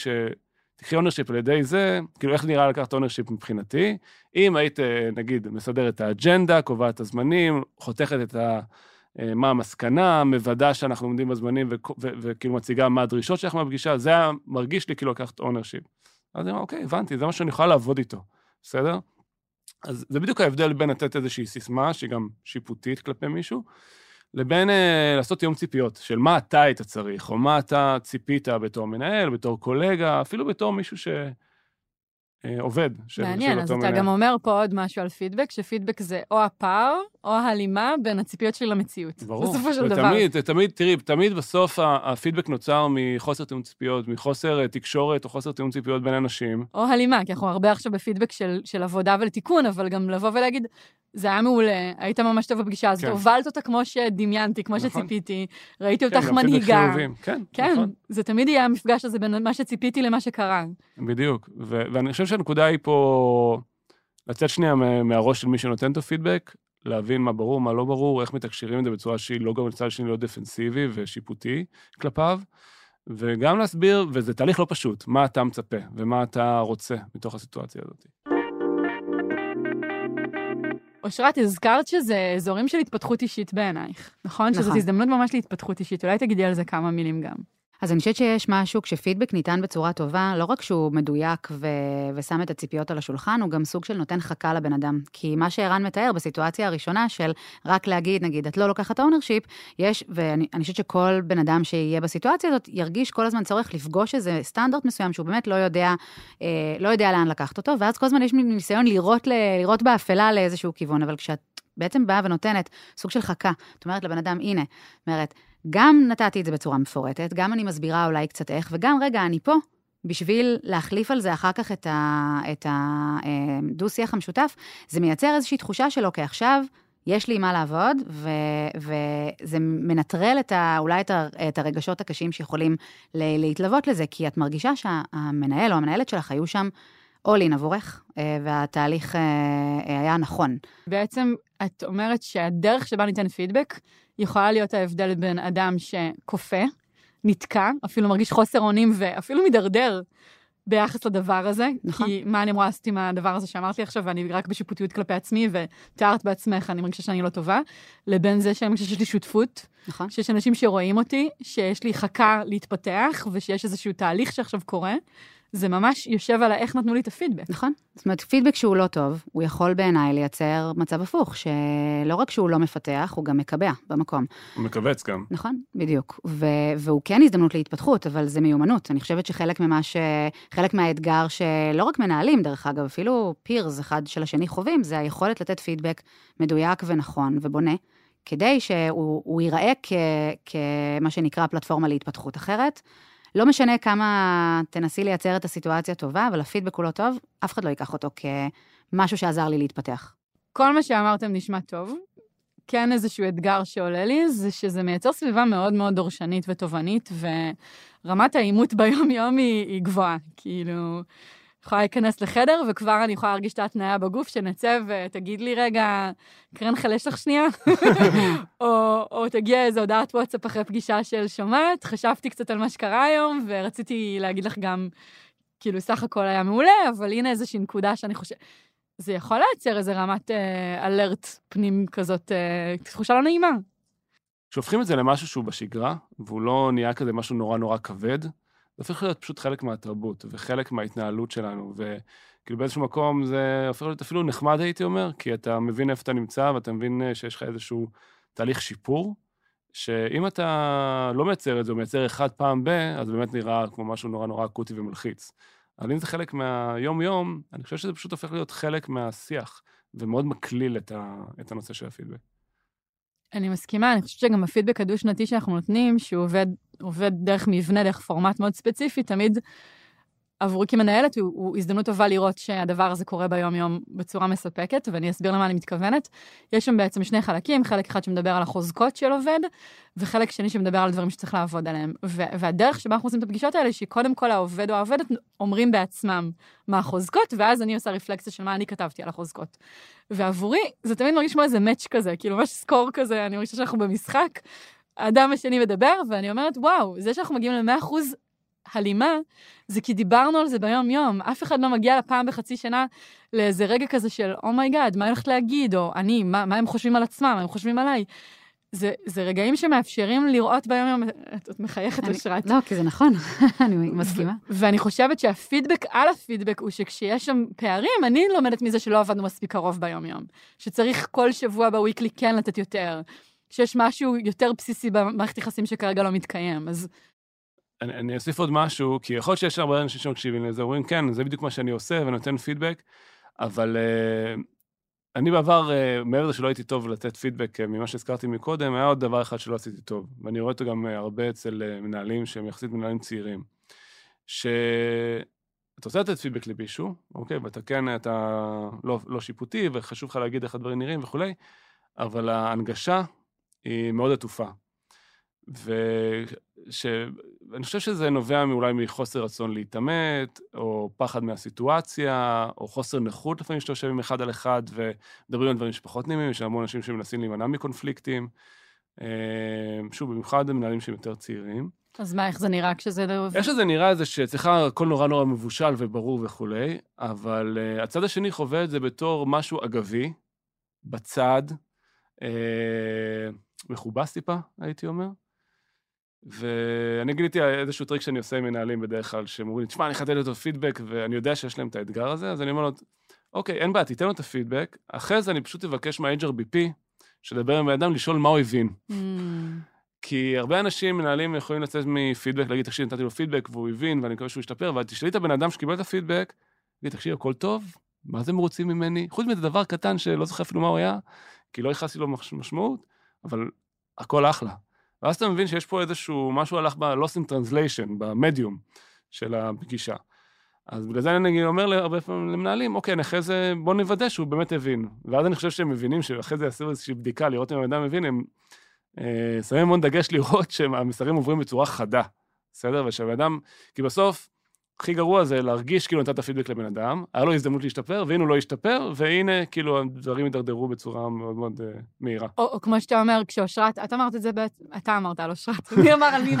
שתקחי ownership על ידי זה, כאילו איך נראה לקחת ownership מבחינתי, אם היית, אה, נגיד, מסדר את האג'נדה, קובעת את הזמנים, חותכת את ה... אה, מה המסקנה, מוודא שאנחנו עומדים בזמנים וכאילו מציגה מה הדרישות שלך מהפגישה, זה היה מרגיש לי כאילו לקחת ownership. אז אני אומר, אוקיי, הבנתי, זה מה שאני יכולה לעבוד איתו, בסדר? אז זה בדיוק ההבדל בין לתת איזושהי סיסמה, שהיא גם שיפוטית כלפי מישהו, לבין אה, לעשות תיאום ציפיות, של מה אתה היית צריך, או מה אתה ציפית בתור מנהל, בתור קולגה, אפילו בתור מישהו שעובד. של, מעניין, של אז אתה. גם אומר פה עוד משהו על פידבק, שפידבק זה או הפער, או ההלימה בין הציפיות שלי למציאות. ברור. בסופו של דבר. ותמיד, תמיד, תראי, תמיד בסוף הפידבק נוצר מחוסר תיאום ציפיות, מחוסר אה, תקשורת או חוסר תיאום ציפיות בין אנשים. או הלימה, כי אנחנו הרבה עכשיו בפידבק של, של עבודה ולתיקון, אבל גם לבוא ולהגיד, זה היה מעולה, היית ממש טוב בפגישה הזאת, כן. הובלת אותה כמו שדמיינתי, כמו נכון. שציפיתי, ראיתי כן, אותך פידבק מנהיגה. כן, כן, נכון. זה תמיד יהיה המפגש הזה בין מה שציפיתי למה שקרה. בדיוק. ו- ואני חושב שהנקודה היא פה לצאת שנייה מה- מהראש של מי שנותן את הפידבק, להבין מה ברור, מה לא ברור, איך מתקשרים את זה בצורה שהיא לא גם לצד שני להיות דפנסיבי ושיפוטי כלפיו, וגם להסביר, וזה תהליך לא פשוט, מה אתה מצפה ומה אתה רוצה מתוך הסיטואציה הזאת. אושרת, הזכרת שזה אזורים של התפתחות אישית בעינייך, נכון? נכון. שזאת הזדמנות ממש להתפתחות אישית. אולי תגידי על זה כמה מילים גם. אז אני חושבת שיש משהו, כשפידבק ניתן בצורה טובה, לא רק שהוא מדויק ו... ושם את הציפיות על השולחן, הוא גם סוג של נותן חכה לבן אדם. כי מה שערן מתאר בסיטואציה הראשונה של רק להגיד, נגיד, את לא לוקחת ownership, יש, ואני אני חושבת שכל בן אדם שיהיה בסיטואציה הזאת, ירגיש כל הזמן צורך לפגוש איזה סטנדרט מסוים שהוא באמת לא יודע, אה, לא יודע לאן לקחת אותו, ואז כל הזמן יש ניסיון לירות, ל... לירות באפלה לאיזשהו כיוון, אבל כשאת בעצם באה ונותנת סוג של חכה, את אומרת לבן אדם, הנה, אומרת, גם נתתי את זה בצורה מפורטת, גם אני מסבירה אולי קצת איך, וגם, רגע, אני פה בשביל להחליף על זה אחר כך את הדו-שיח המשותף, זה מייצר איזושהי תחושה של, אוקיי, עכשיו יש לי מה לעבוד, ו- וזה מנטרל את ה- אולי את, ה- את הרגשות הקשים שיכולים ל- להתלוות לזה, כי את מרגישה שהמנהל או המנהלת שלך היו שם all in עבורך, אה, והתהליך אה, היה נכון. בעצם את אומרת שהדרך שבה ניתן פידבק יכולה להיות ההבדל בין אדם שכופה, נתקע, אפילו מרגיש חוסר אונים ואפילו מידרדר ביחס לדבר הזה. נכון. כי מה אני אמורה לעשות עם הדבר הזה שאמרתי עכשיו, ואני רק בשיפוטיות כלפי עצמי, ותיארת בעצמך, אני מרגישה שאני לא טובה, לבין זה שאני מרגישה שיש לי שותפות, נכון? שיש אנשים שרואים אותי, שיש לי חכה להתפתח, ושיש איזשהו תהליך שעכשיו קורה. זה ממש יושב על האיך נתנו לי את הפידבק. נכון. זאת אומרת, פידבק שהוא לא טוב, הוא יכול בעיניי לייצר מצב הפוך, שלא רק שהוא לא מפתח, הוא גם מקבע במקום. הוא מכווץ גם. נכון, בדיוק. ו- והוא כן הזדמנות להתפתחות, אבל זה מיומנות. אני חושבת שחלק ממה ש... חלק מהאתגר שלא רק מנהלים, דרך אגב, אפילו פירס אחד של השני חווים, זה היכולת לתת פידבק מדויק ונכון ובונה, כדי שהוא הוא ייראה כ... כמה שנקרא פלטפורמה להתפתחות אחרת. לא משנה כמה תנסי לייצר את הסיטואציה טובה, אבל הפידבק הוא לא טוב, אף אחד לא ייקח אותו כמשהו שעזר לי להתפתח. כל מה שאמרתם נשמע טוב. כן איזשהו אתגר שעולה לי, זה שזה מייצר סביבה מאוד מאוד דורשנית ותובענית, ורמת העימות ביום-יום היא, היא גבוהה. כאילו, יכולה להיכנס לחדר, וכבר אני יכולה להרגיש את ההתניה בגוף, שנצא ותגיד לי, רגע, קרן חלש לך שנייה, או, או תגיע איזו הודעת וואטסאפ אחרי פגישה של שומעת, חשבתי קצת על מה שקרה היום, ורציתי להגיד לך גם, כאילו, סך הכל היה מעולה, אבל הנה איזושהי נקודה שאני חושבת... זה יכול לייצר איזה רמת אה, אלרט פנים כזאת, אה, תחושה לא נעימה. כשהופכים את זה למשהו שהוא בשגרה, והוא לא נהיה כזה משהו נורא נורא כבד, זה הופך להיות פשוט חלק מהתרבות וחלק מההתנהלות שלנו, וכאילו באיזשהו מקום זה הופך להיות אפילו נחמד, הייתי אומר, כי אתה מבין איפה אתה נמצא ואתה מבין אה, שיש לך איזשהו תהליך שיפור, שאם אתה לא מייצר את זה, או מייצר אחד פעם ב, אז באמת נראה כמו משהו נורא נורא אקוטי ומלחיץ. אבל אם זה חלק מהיום-יום, אני חושב שזה פשוט הופך להיות חלק מהשיח, ומאוד מקליל את, ה, את הנושא של הפידבק. אני מסכימה, אני חושבת שגם הפידבק הדו-שנתי שאנחנו נותנים, שהוא עובד, עובד דרך מבנה, דרך פורמט מאוד ספציפי, תמיד עבורי כמנהלת הוא, הוא הזדמנות טובה לראות שהדבר הזה קורה ביום-יום בצורה מספקת, ואני אסביר למה אני מתכוונת. יש שם בעצם שני חלקים, חלק אחד שמדבר על החוזקות של עובד, וחלק שני שמדבר על דברים שצריך לעבוד עליהם. והדרך שבה אנחנו עושים את הפגישות האלה, שקודם כל העובד או העובדת אומרים בעצמם מה החוזקות, ואז אני עושה רפלקציה של מה אני כתבתי על החוזקות. ועבורי, זה תמיד מרגיש כמו איזה match כזה, כאילו ממש score כזה, אני מרגישה שאנחנו במשחק, האדם השני מדבר, ואני אומרת, וואו, זה שאנחנו מגיעים ל-100% הלימה, זה כי דיברנו על זה ביום-יום. אף אחד לא מגיע לפעם בחצי שנה לאיזה רגע כזה של, oh my God, oh מה אני הולכת להגיד, או אני, מה, מה הם חושבים על עצמם, מה הם חושבים עליי. זה, זה רגעים שמאפשרים לראות ביום-יום, את, את מחייכת אושרת. לא, כי זה נכון, אני מסכימה. ואני חושבת שהפידבק על הפידבק הוא שכשיש שם פערים, אני לומדת מזה שלא עבדנו מספיק קרוב ביום-יום. שצריך כל שבוע בוויקלי כן לתת יותר. שיש משהו יותר בסיסי במערכת יחסים שכרגע לא מתקיים. אז אני, אני אוסיף עוד משהו, כי יכול להיות שיש הרבה אנשים שמקשיבים לזה, אומרים, כן, זה בדיוק מה שאני עושה, ונותן פידבק, אבל uh, אני בעבר, uh, מעבר לזה שלא הייתי טוב לתת פידבק uh, ממה שהזכרתי מקודם, היה עוד דבר אחד שלא עשיתי טוב, ואני רואה אותו גם uh, הרבה אצל uh, מנהלים שהם יחסית מנהלים צעירים, שאתה רוצה לתת פידבק למישהו, אוקיי, ואתה כן, אתה לא, לא שיפוטי, וחשוב לך להגיד איך הדברים נראים וכולי, אבל ההנגשה היא מאוד עטופה. ואני חושב שזה נובע אולי מחוסר רצון להתעמת, או פחד מהסיטואציה, או חוסר נכות לפעמים שאתה יושב עם אחד על אחד ומדברים על דברים שפחות נעימים, יש המון אנשים שמנסים להימנע מקונפליקטים. אה, שוב, במיוחד מנהלים שהם יותר צעירים. אז מה, איך זה נראה כשזה לא... איך שזה נראה זה שאצלך הכל נורא נורא מבושל וברור וכולי, אבל uh, הצד השני חווה את זה בתור משהו אגבי, בצד, אה, מכובס טיפה, הייתי אומר. ואני גיליתי איזשהו טריק שאני עושה עם מנהלים בדרך כלל, שהם אומרים לי, תשמע, אני חייב לתת לו פידבק, ואני יודע שיש להם את האתגר הזה, אז אני אומר לו, אוקיי, אין בעיה, תיתן לו את הפידבק, אחרי זה אני פשוט אבקש מה-HRBP, שדבר עם בן אדם, לשאול מה הוא הבין. Mm. כי הרבה אנשים, מנהלים, יכולים לצאת מפידבק, להגיד, תקשיב, נתתי לו פידבק והוא הבין, ואני מקווה שהוא ישתפר, אבל תשאלי את הבן אדם שקיבל את הפידבק, תגיד, תקשיב, הכל טוב? מה זה מרוצים ממני? חוץ מזה דבר קטן שלא זוכר אפילו מה הוא היה, כי לא ייחסתי לו מש- משמעות, אבל הכל אחלה. ואז אתה מבין שיש פה איזשהו, משהו הלך ב-lost in translation, במדיום של הפגישה. אז בגלל זה אני אומר הרבה פעמים למנהלים, אוקיי, אחרי זה בואו נוודא שהוא באמת הבין. ואז אני חושב שהם מבינים שאחרי זה יעשו איזושהי בדיקה, לראות אם הבן אדם מבין, הם אה, שמים המון דגש לראות שהמסרים עוברים בצורה חדה, בסדר? ושהבן אדם, כי בסוף, הכי גרוע זה להרגיש כאילו נתת פידבק לבן אדם, היה לו הזדמנות להשתפר, והנה הוא לא השתפר, והנה כאילו הדברים הידרדרו בצורה מאוד מאוד uh, מהירה. או, או כמו שאתה אומר, כשאושרת, את אמרת את זה בעצם, אתה אמרת על אושרת, מי אמר על מי?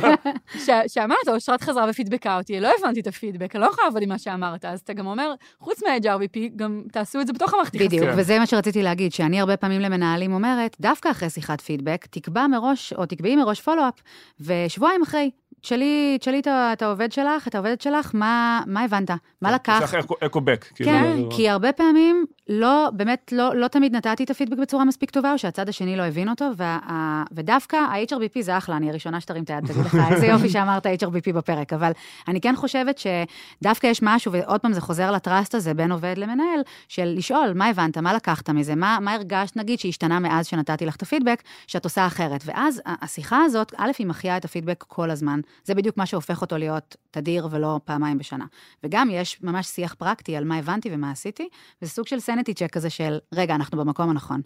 ש- שאמרת, אושרת חזרה ופידבקה אותי, לא הבנתי את הפידבק, אני לא יכולה לעבוד עם מה שאמרת, אז אתה גם אומר, חוץ מה-HRVP, גם תעשו את זה בתוך המערכת יחסים. בדיוק, כן. וזה מה שרציתי להגיד, שאני הרבה פעמים למנהלים אומרת, דווקא אחרי שיחת פידבק, תקבע מראש, או תקבעי מראש פולו-אפ, ושבועיים אחרי, תשאלי, תשאלי את את העובד שלך, את העובדת שלך, מה, מה הבנת? מה לקחת? צריך אקו- אקו-בק. כאילו, כן, כי הרבה פעמים לא, באמת לא, לא תמיד נתתי את הפידבק בצורה מספיק טובה, או שהצד השני לא הבין אותו, וה, ודווקא ה-HRBP זה אחלה, אני הראשונה שתרים את היד, תגיד לך, איזה יופי שאמרת HRBP בפרק, אבל אני כן חושבת שדווקא יש משהו, ועוד פעם זה חוזר לטראסט הזה בין עובד למנהל, של לשאול, מה הבנת, מה לקחת מזה, מה, מה הרגשת, נגיד, שהשתנה מאז שנתתי לך את הפידבק, שאת עושה אחרת. ואז השיחה הזאת, א', היא מחיה את הפידבק כל הזמן, זה בדיוק מה שהופך אותו להיות תדיר ולא פעמיים בשנה. וגם יש ממש שיח פרקטי על מה הבנתי ומה עשיתי, וזה סוג של סנטי צ'ק כזה של, רגע, אנחנו במקום הנכון.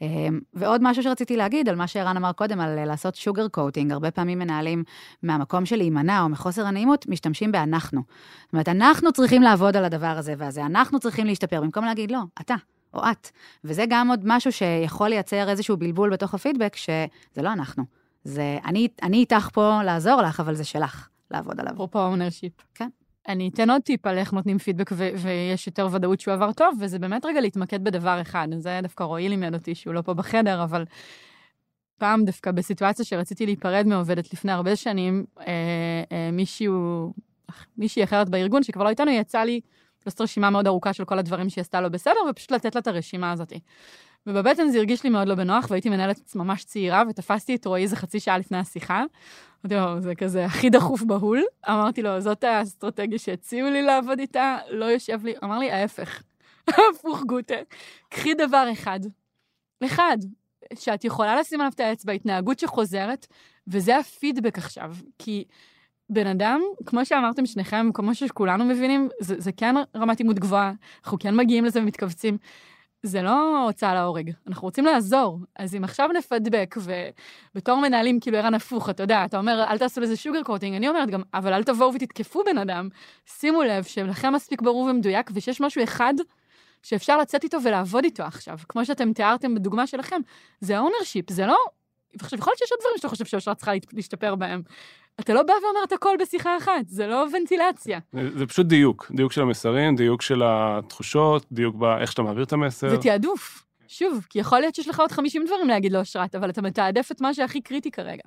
אמ, ועוד משהו שרציתי להגיד על מה שערן אמר קודם, על אה, לעשות שוגר קוטינג, הרבה פעמים מנהלים מהמקום של להימנע או מחוסר הנעימות, משתמשים באנחנו. זאת אומרת, אנחנו צריכים לעבוד על הדבר הזה והזה, אנחנו צריכים להשתפר, במקום להגיד, לא, אתה. או את. וזה גם עוד משהו שיכול לייצר איזשהו בלבול בתוך הפידבק, שזה לא אנחנו. זה, אני, אני איתך פה לעזור לך, אבל זה שלך לעבוד עליו. אפרופו ownership. כן. אני אתן עוד טיפ על איך נותנים פידבק ו- ויש יותר ודאות שהוא עבר טוב, וזה באמת רגע להתמקד בדבר אחד. זה דווקא רועי לימד אותי שהוא לא פה בחדר, אבל פעם דווקא בסיטואציה שרציתי להיפרד מעובדת לפני הרבה שנים, אה, אה, מישהו, מישהי אחרת בארגון שכבר לא איתנו, יצא לי לעשות רשימה מאוד ארוכה של כל הדברים שהיא עשתה לא בסדר, ופשוט לתת לה את הרשימה הזאת. ובבטן זה הרגיש לי מאוד לא בנוח, והייתי מנהלת ממש צעירה, ותפסתי את רועי איזה חצי שעה לפני השיחה. אמרתי לו, זה כזה הכי דחוף בהול. אמרתי לו, זאת האסטרטגיה שהציעו לי לעבוד איתה, לא יושב לי, אמר לי, ההפך. הפוך גוטה. קחי דבר אחד, אחד, שאת יכולה לשים עליו את האצבע, התנהגות שחוזרת, וזה הפידבק עכשיו. כי בן אדם, כמו שאמרתם שניכם, כמו שכולנו מבינים, זה, זה כן רמת עימות גבוהה, אנחנו כן מגיעים לזה ומתכווצים. זה לא הוצאה להורג, אנחנו רוצים לעזור. אז אם עכשיו נפדבק, ובתור מנהלים, כאילו ערן הפוך, אתה יודע, אתה אומר, אל תעשו לזה שוגר קוטינג, אני אומרת גם, אבל אל תבואו ותתקפו בן אדם. שימו לב שלכם מספיק ברור ומדויק, ושיש משהו אחד שאפשר לצאת איתו ולעבוד איתו עכשיו. כמו שאתם תיארתם בדוגמה שלכם, זה ה-ownership, זה לא... עכשיו, יכול להיות שיש עוד דברים שאתה חושב שאושרת צריכה להשתפר בהם. אתה לא בא ואומר את הכל בשיחה אחת, זה לא ונטילציה. זה, זה פשוט דיוק, דיוק של המסרים, דיוק של התחושות, דיוק באיך שאתה מעביר את המסר. זה תעדוף. שוב, כי יכול להיות שיש לך עוד 50 דברים להגיד לאושרת, אבל אתה מתעדף את מה שהכי קריטי כרגע.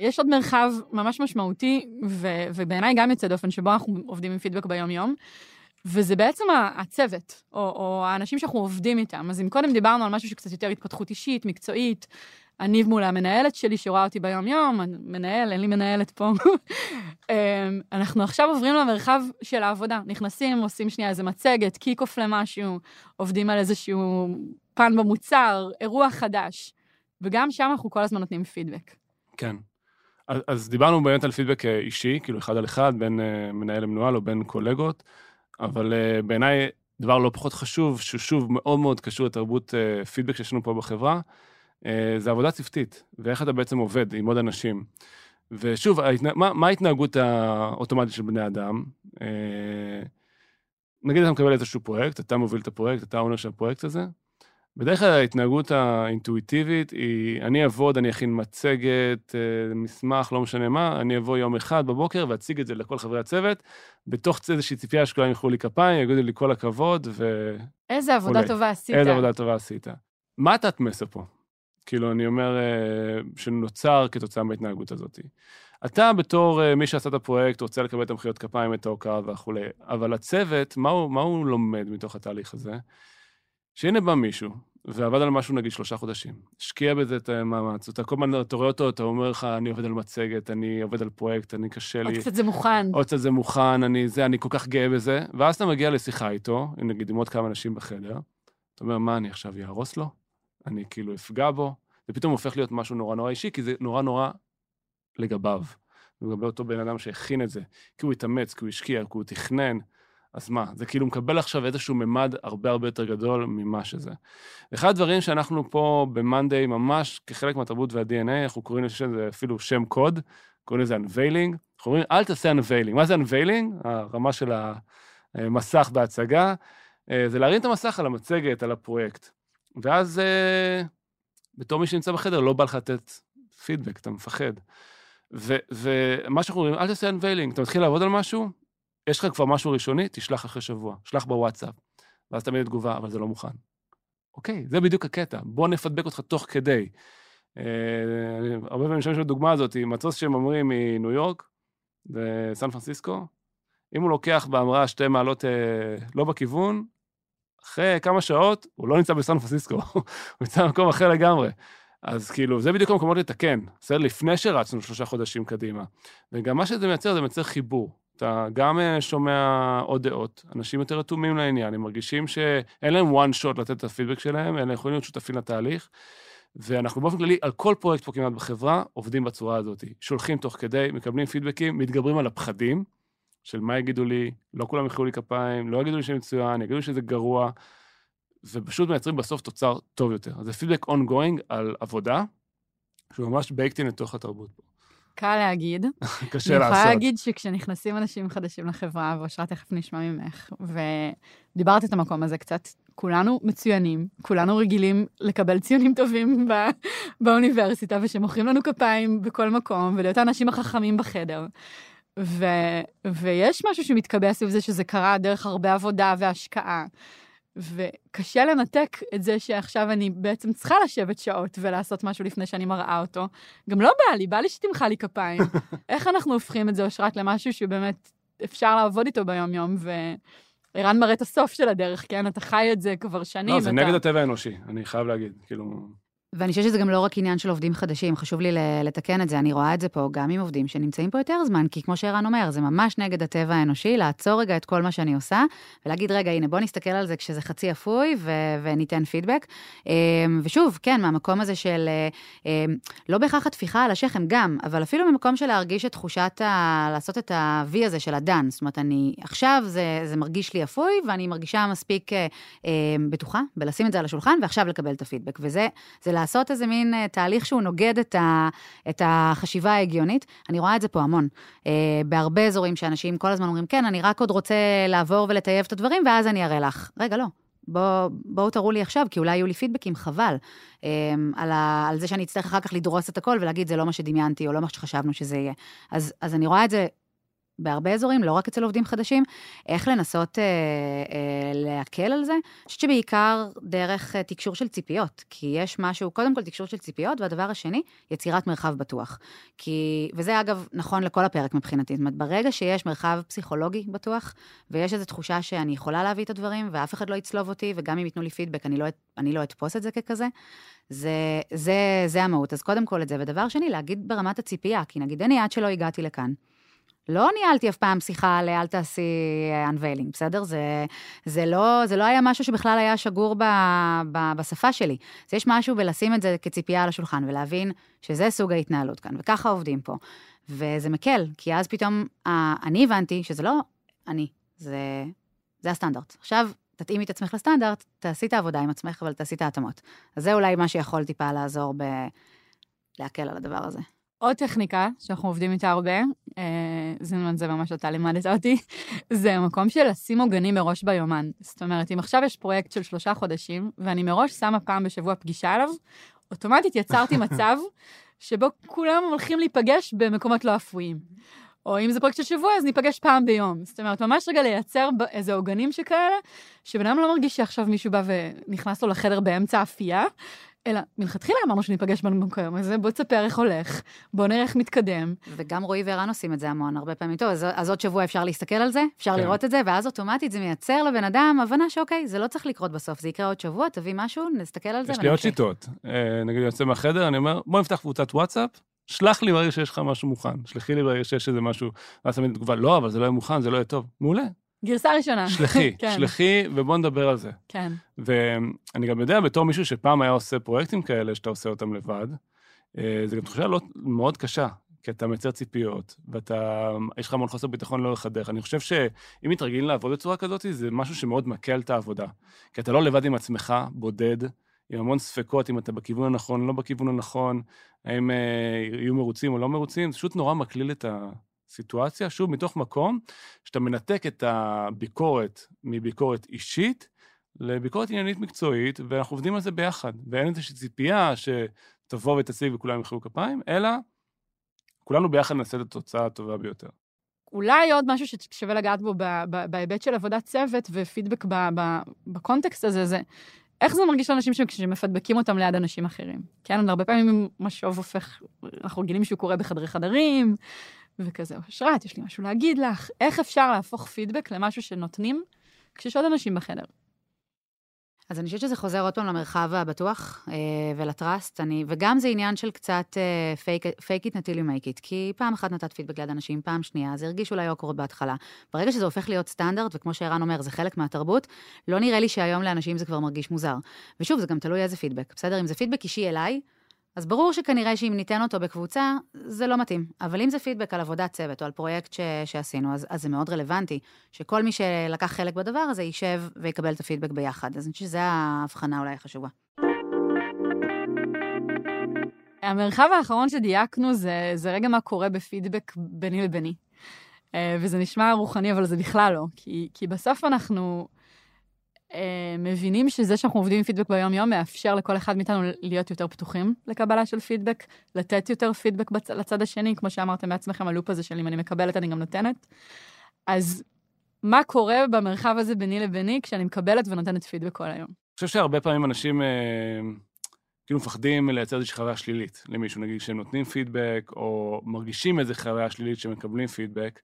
יש עוד מרחב ממש משמעותי, ו- ובעיניי גם יוצא דופן, שבו אנחנו עובדים עם פידבק ביום-יום, וזה בעצם הצוות, או, או האנשים שאנחנו עובדים איתם. אז אם קודם דיברנו על משהו שקצת יותר התפתחות אישית, מקצועית, אני מול המנהלת שלי שרואה אותי ביום-יום, מנהל, אין לי מנהלת פה. אנחנו עכשיו עוברים למרחב של העבודה, נכנסים, עושים שנייה איזה מצגת, kick-off למשהו, עובדים על איזשהו פן במוצר, אירוע חדש, וגם שם אנחנו כל הזמן נותנים פידבק. כן. אז, אז דיברנו באמת על פידבק אה, אישי, כאילו אחד על אחד, בין uh, מנהל למנוהל או בין קולגות, אבל uh, בעיניי דבר לא פחות חשוב, שהוא שוב מאוד מאוד קשור לתרבות uh, פידבק שיש לנו פה בחברה, זה עבודה צוותית, ואיך אתה בעצם עובד עם עוד אנשים. ושוב, ההתנה... מה, מה ההתנהגות האוטומטית של בני אדם? Uh, נגיד אתה מקבל איזשהו פרויקט, אתה מוביל את הפרויקט, אתה האונר של הפרויקט הזה, בדרך כלל ההתנהגות האינטואיטיבית היא, אני אעבוד, אני אכין מצגת, אה, מסמך, לא משנה מה, אני אבוא יום אחד בבוקר ואציג את זה לכל חברי הצוות, בתוך איזושהי ציפייה שכולם ימחאו לי כפיים, יגידו לי כל הכבוד, ו... איזה עבודה אולי. טובה עשית. איזה עבודה טובה עשית. מה התת-מסר פה? כאילו, אני אומר, אה, שנוצר כתוצאה מההתנהגות הזאת. אתה בתור אה, מי שעשה את הפרויקט, רוצה לקבל את המחיאות כפיים, את ההוקרה וכולי, אבל הצוות, מה הוא, מה הוא לומד מתוך התהליך הזה? שהנה בא מישהו, ועבד על משהו נגיד שלושה חודשים, השקיע בזה את המאמץ, אתה כל הזמן, אתה רואה אותו, אתה אומר לך, אני עובד על מצגת, אני עובד על פרויקט, אני קשה לי, עוד קצת זה מוכן. עוד קצת זה מוכן, אני זה, אני כל כך גאה בזה, ואז אתה מגיע לשיחה איתו, נגיד עם עוד כמה אנשים בחדר, אתה אומר, מה, אני עכשיו אהרוס לו? אני כאילו אפגע בו? זה פתאום הופך להיות משהו נורא נורא אישי, כי זה נורא נורא לגביו, לגבי אותו בן אדם שהכין את זה, כי הוא התאמץ, כי הוא השקיע, כי הוא תכנן, אז מה, זה כאילו מקבל עכשיו איזשהו ממד הרבה הרבה יותר גדול ממה שזה. אחד הדברים שאנחנו פה ב-Monday, ממש כחלק מהתרבות וה-DNA, אנחנו קוראים לזה אפילו שם קוד, קוראים לזה Unveiling, אנחנו אומרים, אל תעשה Unveiling. מה זה Unveiling? הרמה של המסך בהצגה, אה, זה להרים את המסך על המצגת, על הפרויקט. ואז אה, בתור מי שנמצא בחדר, לא בא לך לתת פידבק, אתה מפחד. ו- ומה שאנחנו אומרים, אל תעשה Unveiling, אתה מתחיל לעבוד על משהו, יש לך כבר משהו ראשוני, תשלח אחרי שבוע, שלח בוואטסאפ. ואז תמיד תגובה, אבל זה לא מוכן. אוקיי, זה בדיוק הקטע, בוא נפדבק אותך תוך כדי. אה, הרבה פעמים משתמש בדוגמה הזאת, מטוס שהם אומרים מניו יורק וסן פרנסיסקו, אם הוא לוקח בהמראה שתי מעלות אה, לא בכיוון, אחרי כמה שעות הוא לא נמצא בסן פרנסיסקו, הוא נמצא במקום אחר לגמרי. אז כאילו, זה בדיוק המקומות לתקן, בסדר? לפני שרצנו שלושה חודשים קדימה. וגם מה שזה מייצר, זה מייצר חיבור. אתה גם אה, שומע עוד דעות, אנשים יותר רתומים לעניין, הם מרגישים שאין להם one shot לתת את הפידבק שלהם, אלא יכולים להיות שותפים לתהליך. ואנחנו באופן כללי, על כל פרויקט פה כמעט בחברה, עובדים בצורה הזאת. שולחים תוך כדי, מקבלים פידבקים, מתגברים על הפחדים, של מה יגידו לי, לא כולם יחאו לי כפיים, לא יגידו לי שמצוין, יגידו לי שזה גרוע, ופשוט מייצרים בסוף תוצר טוב יותר. אז זה פידבק ongoing על עבודה, שהוא ממש בייקטין לתוך התרבות פה. קל להגיד. קשה אני לעשות. יכולה להגיד שכשנכנסים אנשים חדשים לחברה, ואושרה תכף נשמע ממך, ודיברת את המקום הזה קצת, כולנו מצוינים, כולנו רגילים לקבל ציונים טובים ב- באוניברסיטה, ושמוחאים לנו כפיים בכל מקום, ולהיות האנשים החכמים בחדר. ו, ויש משהו שמתקבע סביב זה שזה קרה דרך הרבה עבודה והשקעה. וקשה לנתק את זה שעכשיו אני בעצם צריכה לשבת שעות ולעשות משהו לפני שאני מראה אותו. גם לא בא לי, בא לי שתמחא לי כפיים. איך אנחנו הופכים את זה, אושרת, למשהו שבאמת אפשר לעבוד איתו ביום-יום, וערן מראה את הסוף של הדרך, כן? אתה חי את זה כבר שנים. לא, זה אתה... נגד הטבע האנושי, אני חייב להגיד. כאילו, ואני חושבת שזה גם לא רק עניין של עובדים חדשים, חשוב לי לתקן את זה, אני רואה את זה פה גם עם עובדים שנמצאים פה יותר זמן, כי כמו שערן אומר, זה ממש נגד הטבע האנושי, לעצור רגע את כל מה שאני עושה, ולהגיד, רגע, הנה, בוא נסתכל על זה כשזה חצי אפוי, ו- וניתן פידבק. אמ, ושוב, כן, מהמקום הזה של, אמ, לא בהכרח הטפיחה על השכם, גם, אבל אפילו ממקום של להרגיש את תחושת ה... לעשות את ה-V הזה של הדן, זאת אומרת, אני, עכשיו זה, זה מרגיש לי אפוי, ואני מרגישה מספיק אה, אה, בטוחה בלשים את זה על השולחן, ועכשיו לקבל את הפידבק. וזה זה לעשות איזה מין אה, תהליך שהוא נוגד את, ה, את החשיבה ההגיונית. אני רואה את זה פה המון. אה, בהרבה אזורים שאנשים כל הזמן אומרים, כן, אני רק עוד רוצה לעבור ולטייב את הדברים, ואז אני אראה לך. רגע, לא. בוא, בואו תראו לי עכשיו, כי אולי יהיו לי פידבקים, חבל, אה, על, ה, על זה שאני אצטרך אחר כך לדרוס את הכל ולהגיד, זה לא מה שדמיינתי, או לא מה שחשבנו שזה יהיה. אז, אז אני רואה את זה בהרבה אזורים, לא רק אצל עובדים חדשים, איך לנסות אה, אה, להקל על זה. אני חושבת שבעיקר דרך אה, תקשור של ציפיות, כי יש משהו, קודם כל תקשור של ציפיות, והדבר השני, יצירת מרחב בטוח. כי, וזה אגב נכון לכל הפרק מבחינתי, זאת אומרת, ברגע שיש מרחב פסיכולוגי בטוח, ויש איזו תחושה שאני יכולה להביא את הדברים, ואף אחד לא יצלוב אותי, וגם אם ייתנו לי פידבק, אני לא, אני לא אתפוס את זה ככזה, זה, זה, זה המהות. אז קודם כל את זה. ודבר שני, להגיד ברמת הציפייה, כי נגיד אני עד שלא הגעתי לכאן. לא ניהלתי אף פעם שיחה על אל תעשי unveiling, בסדר? זה, זה, לא, זה לא היה משהו שבכלל היה שגור ב, ב, בשפה שלי. אז יש משהו בלשים את זה כציפייה על השולחן ולהבין שזה סוג ההתנהלות כאן, וככה עובדים פה. וזה מקל, כי אז פתאום אה, אני הבנתי שזה לא אני, זה, זה הסטנדרט. עכשיו, תתאימי את עצמך לסטנדרט, תעשי את העבודה עם עצמך, אבל תעשי את ההתאמות. אז זה אולי מה שיכול טיפה לעזור ב... להקל על הדבר הזה. עוד טכניקה שאנחנו עובדים איתה הרבה, אה, זה, זה ממש אתה לימדת אותי, זה מקום של לשים עוגנים מראש ביומן. זאת אומרת, אם עכשיו יש פרויקט של שלושה חודשים, ואני מראש שמה פעם בשבוע פגישה עליו, אוטומטית יצרתי מצב שבו כולם הולכים להיפגש במקומות לא אפויים. או אם זה פרויקט של שבוע, אז ניפגש פעם ביום. זאת אומרת, ממש רגע לייצר איזה עוגנים שכאלה, שבן אדם לא מרגיש שעכשיו מישהו בא ונכנס לו לחדר באמצע אפייה, אלא מלכתחילה אמרנו שניפגש במקום הזה, בוא תספר איך הולך, בוא נראה איך מתקדם. וגם רועי וערן עושים את זה המון, הרבה פעמים. טוב, אז, אז עוד שבוע אפשר להסתכל על זה, אפשר כן. לראות את זה, ואז אוטומטית זה מייצר לבן אדם הבנה שאוקיי, זה לא צריך לקרות בסוף, זה יקרה עוד שבוע, תביא משהו, נסתכל על זה. יש לי עוד שיטות. אה, נגיד, יוצא מהחדר, אני אומר, בוא נפתח קבוצת וואטסאפ, שלח לי ברגע שיש לך משהו מוכן, שלחי לי ברגע שיש איזה משהו, ואז תמיד תגובה, לא, אבל זה לא יהיה מוכן, זה לא יהיה טוב. מעולה, גרסה ראשונה. שלחי, כן. שלחי, ובוא נדבר על זה. כן. ואני גם יודע, בתור מישהו שפעם היה עושה פרויקטים כאלה, שאתה עושה אותם לבד, אה, זו גם תחושה לא, מאוד קשה, כי אתה מייצר ציפיות, ואתה, יש לך המון חוסר ביטחון לאורך הדרך. אני חושב שאם מתרגלים לעבוד בצורה כזאת, זה משהו שמאוד מקל את העבודה. כי אתה לא לבד עם עצמך, בודד, עם המון ספקות, אם אתה בכיוון הנכון, לא בכיוון הנכון, האם אה, יהיו מרוצים או לא מרוצים, זה פשוט נורא מקליל את ה... סיטואציה, שוב, מתוך מקום שאתה מנתק את הביקורת מביקורת אישית לביקורת עניינית מקצועית, ואנחנו עובדים על זה ביחד. ואין איזושהי ציפייה שתבוא ותציג וכולם ימחאו כפיים, אלא כולנו ביחד נעשה את התוצאה הטובה ביותר. אולי עוד משהו ששווה לגעת בו בהיבט של עבודת צוות ופידבק בקונטקסט הזה, זה איך זה מרגיש לאנשים שמפדבקים אותם ליד אנשים אחרים? כן, הרבה פעמים משוב הופך, אנחנו רגילים שהוא קורה בחדרי חדרים, וכזה, אושרת, יש לי משהו להגיד לך. איך אפשר להפוך פידבק למשהו שנותנים כשיש עוד אנשים בחדר? אז אני חושבת שזה חוזר עוד פעם למרחב הבטוח אה, ולטראסט, אני, וגם זה עניין של קצת it until you make it, כי פעם אחת נתת פידבק ליד אנשים, פעם שנייה, זה הרגיש אולי אוקרות בהתחלה. ברגע שזה הופך להיות סטנדרט, וכמו שערן אומר, זה חלק מהתרבות, לא נראה לי שהיום לאנשים זה כבר מרגיש מוזר. ושוב, זה גם תלוי איזה פידבק, בסדר? אם זה פידבק אישי אליי, אז ברור שכנראה שאם ניתן אותו בקבוצה, זה לא מתאים. אבל אם זה פידבק על עבודת צוות או על פרויקט ש- שעשינו, אז, אז זה מאוד רלוונטי, שכל מי שלקח חלק בדבר הזה יישב ויקבל את הפידבק ביחד. אז אני חושבת שזו ההבחנה אולי החשובה. המרחב האחרון שדייקנו זה, זה רגע מה קורה בפידבק ביני לביני. אה, וזה נשמע רוחני, אבל זה בכלל לא. כי, כי בסוף אנחנו... אה, מבינים שזה שאנחנו עובדים עם פידבק ביום-יום מאפשר לכל אחד מאיתנו להיות יותר פתוחים לקבלה של פידבק, לתת יותר פידבק בצ... לצד השני, כמו שאמרתם בעצמכם, הלופ הזה של אם אני מקבלת, אני גם נותנת. אז מה קורה במרחב הזה ביני לביני כשאני מקבלת ונותנת פידבק כל היום? אני חושב שהרבה פעמים אנשים אה, כאילו מפחדים לייצר איזושהי חוויה שלילית למישהו, נגיד שהם נותנים פידבק, או מרגישים איזו חוויה שלילית שמקבלים פידבק,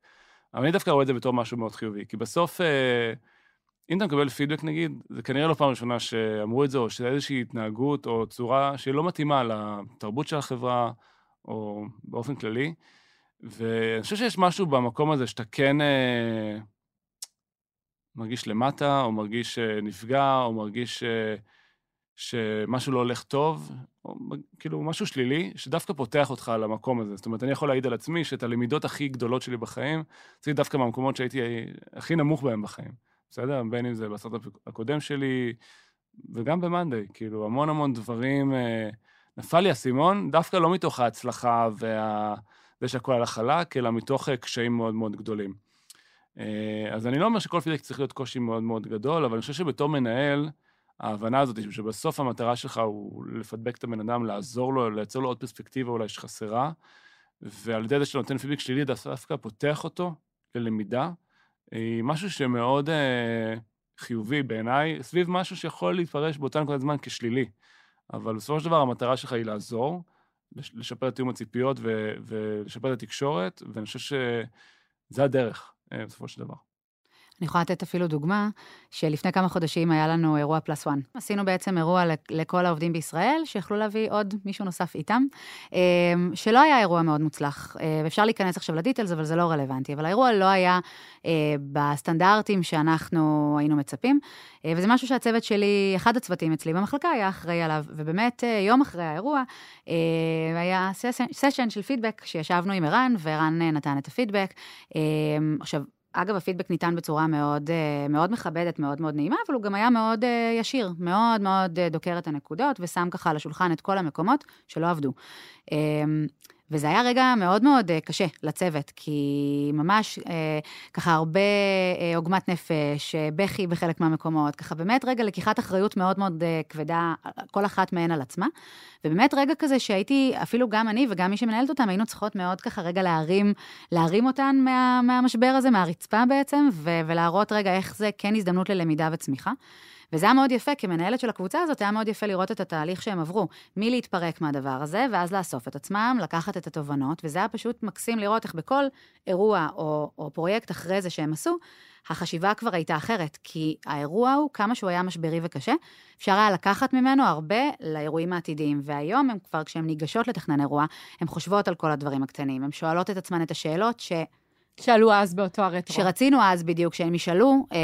אבל אני דווקא רואה את זה בתור משהו מאוד חיובי, כי בסוף... אה, אם אתה מקבל פידבק נגיד, זה כנראה לא פעם ראשונה שאמרו את זה, או שזה איזושהי התנהגות או צורה שהיא לא מתאימה לתרבות של החברה, או באופן כללי. ואני חושב שיש משהו במקום הזה שאתה כן אה, מרגיש למטה, או מרגיש אה, נפגע, או מרגיש אה, שמשהו לא הולך טוב, או כאילו משהו שלילי, שדווקא פותח אותך על המקום הזה. זאת אומרת, אני יכול להעיד על עצמי שאת הלמידות הכי גדולות שלי בחיים, זה דווקא מהמקומות שהייתי הכי נמוך בהם בחיים. בסדר? בין אם זה בסרט הקודם שלי, וגם במאנדיי, כאילו, המון המון דברים, אה, נפל לי אסימון, דווקא לא מתוך ההצלחה וזה שהכל הלך חלק, אלא מתוך אה, קשיים מאוד מאוד גדולים. אה, אז אני לא אומר שכל פידק צריך להיות קושי מאוד מאוד גדול, אבל אני חושב שבתור מנהל, ההבנה הזאת, שבסוף המטרה שלך הוא לפדבק את הבן אדם, לעזור לו, לייצר לו עוד פרספקטיבה אולי שחסרה, ועל ידי זה שאתה נותן פידבק שלילי, דווקא פותח אותו ללמידה, היא משהו שמאוד אה, חיובי בעיניי, סביב משהו שיכול להתפרש באותה נקודת זמן כשלילי. אבל בסופו של דבר המטרה שלך היא לעזור, לשפר את תיאום הציפיות ו- ולשפר את התקשורת, ואני חושב שזה הדרך, אה, בסופו של דבר. אני יכולה לתת אפילו דוגמה, שלפני כמה חודשים היה לנו אירוע פלאס וואן. עשינו בעצם אירוע לכל העובדים בישראל, שיכלו להביא עוד מישהו נוסף איתם, אמ, שלא היה אירוע מאוד מוצלח. אה, אפשר להיכנס עכשיו לדיטלס, אבל זה לא רלוונטי. אבל האירוע לא היה אה, בסטנדרטים שאנחנו היינו מצפים, אה, וזה משהו שהצוות שלי, אחד הצוותים אצלי במחלקה היה אחראי עליו, ובאמת יום אחרי האירוע היה סשן של פידבק, שישבנו עם ערן, וערן נתן את הפידבק. עכשיו, אגב, הפידבק ניתן בצורה מאוד, אה, מאוד מכבדת, מאוד מאוד נעימה, אבל הוא גם היה מאוד אה, ישיר, מאוד מאוד אה, דוקר את הנקודות, ושם ככה על השולחן את כל המקומות שלא עבדו. וזה היה רגע מאוד מאוד אה, קשה לצוות, כי ממש אה, ככה הרבה אה, עוגמת נפש, אה, בכי בחלק מהמקומות, ככה באמת רגע לקיחת אחריות מאוד מאוד אה, כבדה, כל אחת מהן על עצמה. ובאמת רגע כזה שהייתי, אפילו גם אני וגם מי שמנהלת אותם, היינו צריכות מאוד ככה רגע להרים, להרים אותן מה, מהמשבר הזה, מהרצפה בעצם, ו, ולהראות רגע איך זה כן הזדמנות ללמידה וצמיחה. וזה היה מאוד יפה, כמנהלת של הקבוצה הזאת, היה מאוד יפה לראות את התהליך שהם עברו, מלהתפרק מהדבר הזה, ואז לאסוף את עצמם, לקחת את התובנות, וזה היה פשוט מקסים לראות איך בכל אירוע או, או פרויקט אחרי זה שהם עשו, החשיבה כבר הייתה אחרת, כי האירוע הוא, כמה שהוא היה משברי וקשה, אפשר היה לקחת ממנו הרבה לאירועים העתידיים, והיום הם כבר, כשהן ניגשות לתכנן אירוע, הן חושבות על כל הדברים הקטנים, הן שואלות את עצמן את השאלות ש... שאלו אז באותו הרטרו. שרצינו אז בדיוק, שהם ישאלו, אה,